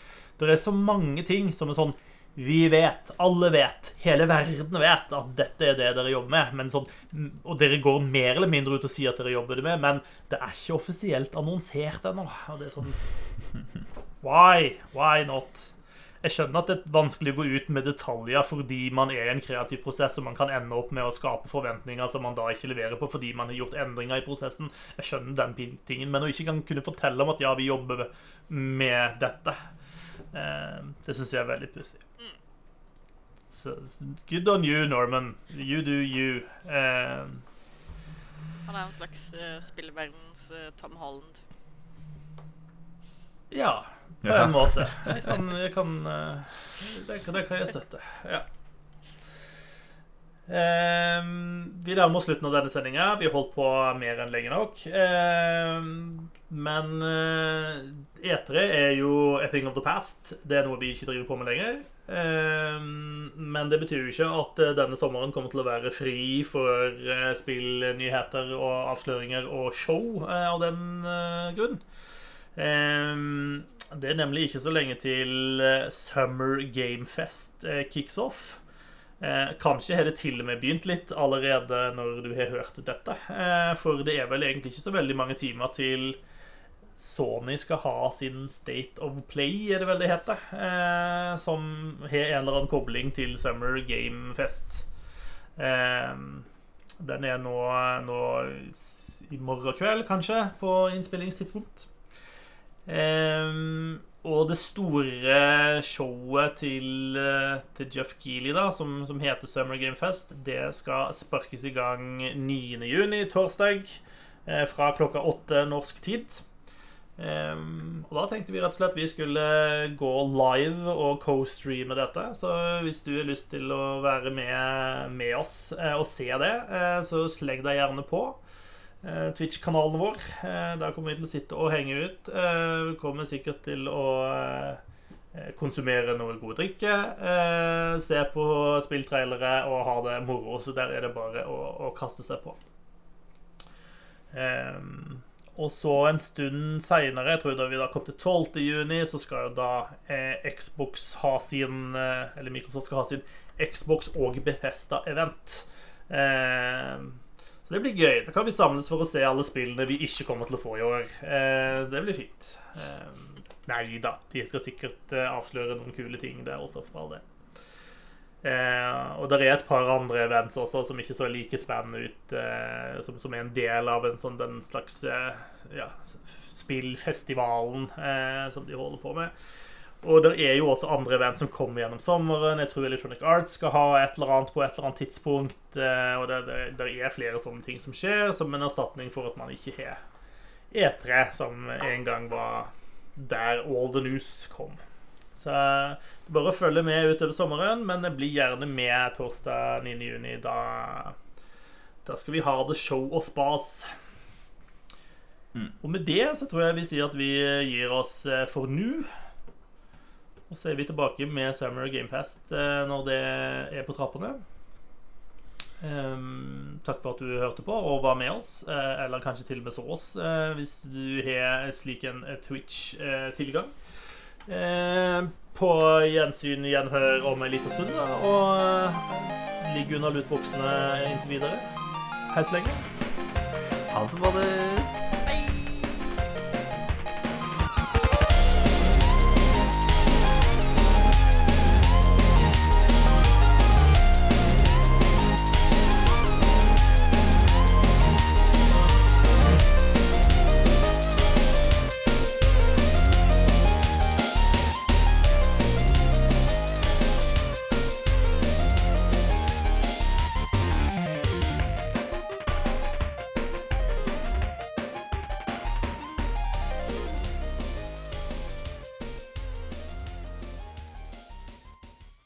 Det er så mange ting som er sånn vi vet, alle vet, hele verden vet at dette er det dere jobber med. Sånn, og dere går mer eller mindre ut og sier at dere jobber det med, men det er ikke offisielt annonsert ennå. Og det er sånn Why? Why not? Jeg skjønner at det er vanskelig å gå ut med detaljer fordi man er i en kreativ prosess og man kan ende opp med å skape forventninger som man da ikke leverer på fordi man har gjort endringer i prosessen. Jeg skjønner den tingen, Men å ikke kan kunne fortelle om at ja, vi jobber med dette Eh, det syns jeg er veldig pussig. Så good on you, Norman. You do you. Uh, Han er en slags uh, spillverdens uh, Tom Holland. Ja, på en måte. Jeg kan, jeg kan det, det, kan jeg støtte. Ja. Eh, vi nærmer oss slutten av denne sendinga. Vi har holdt på mer enn lenge nok. Eh, men eh, E3 er jo a thing of the past. Det er noe vi ikke driver på med lenger. Eh, men det betyr jo ikke at eh, denne sommeren kommer til å være fri for eh, spillnyheter og avsløringer og show av den grunn. Det er nemlig ikke så lenge til Summer Gamefest kicks off. Eh, kanskje har det til og med begynt litt allerede når du har hørt dette. Eh, for det er vel egentlig ikke så veldig mange timer til Sony skal ha sin State of Play, er det vel det heter. Eh, som har en eller annen kobling til Summer Game Fest. Eh, den er nå, nå, i morgen kveld, kanskje, på innspillingstidspunkt. Eh, og det store showet til, eh, til Jeff Keeley, da, som, som, heter Summer Game Fest, det skal sparkes i gang 9.6, torsdag, eh, fra klokka åtte norsk tid. Um, og da tenkte vi rett og slett vi skulle gå live og co-streame dette. Så hvis du har lyst til å være med, med oss eh, og se det, så sleng deg gjerne på. Eh, Twitch-kanalen vår. Eh, der kommer vi til å sitte og henge ut. Eh, vi kommer sikkert til å konsumere noe god drikke. Se på spilltrailere og ha det moro. Så der er det bare å, å kaste seg på. Og så en stund seinere, jeg tror da vi da kom til 12. juni, så skal jo da Xbox ha sin Eller Microsoft skal ha sin Xbox og Bethesda-event. Eh, det blir gøy. Da kan vi samles for å se alle spillene vi ikke kommer til å få i år. Eh, det blir fint. Eh, nei da, de skal sikkert eh, avsløre noen kule ting der også, for all det. Eh, og det er et par andre events også som ikke så like spennende ut, eh, som, som, er en del av en sånn, den slags eh, ja, spillfestivalen som de holder på med. Og det er jo også andre event som kommer gjennom sommeren. Jeg tror Electronic Arts skal ha et eller annet på et eller annet tidspunkt. Eh, og det, det, det er flere sånne ting som skjer, som en erstatning for at man ikke har E3, som en gang var der all the news kom. Så det er bare følge med utover sommeren, men bli gjerne med torsdag 9.6. Da, da skal vi ha det show og spas. Mm. Og med det så tror jeg vi sier at vi gir oss eh, for nå. Og så er vi tilbake med Summer Gamefest eh, når det er på trappene. Um, takk for at du hørte på og var med oss, uh, eller kanskje til og med så oss, uh, hvis du har slik en Twitch-tilgang. Uh, på gjensyn, gjenhør om en liten stund, og ligg under lutboksene inntil videre. Hei så lenge. Ha det, bader.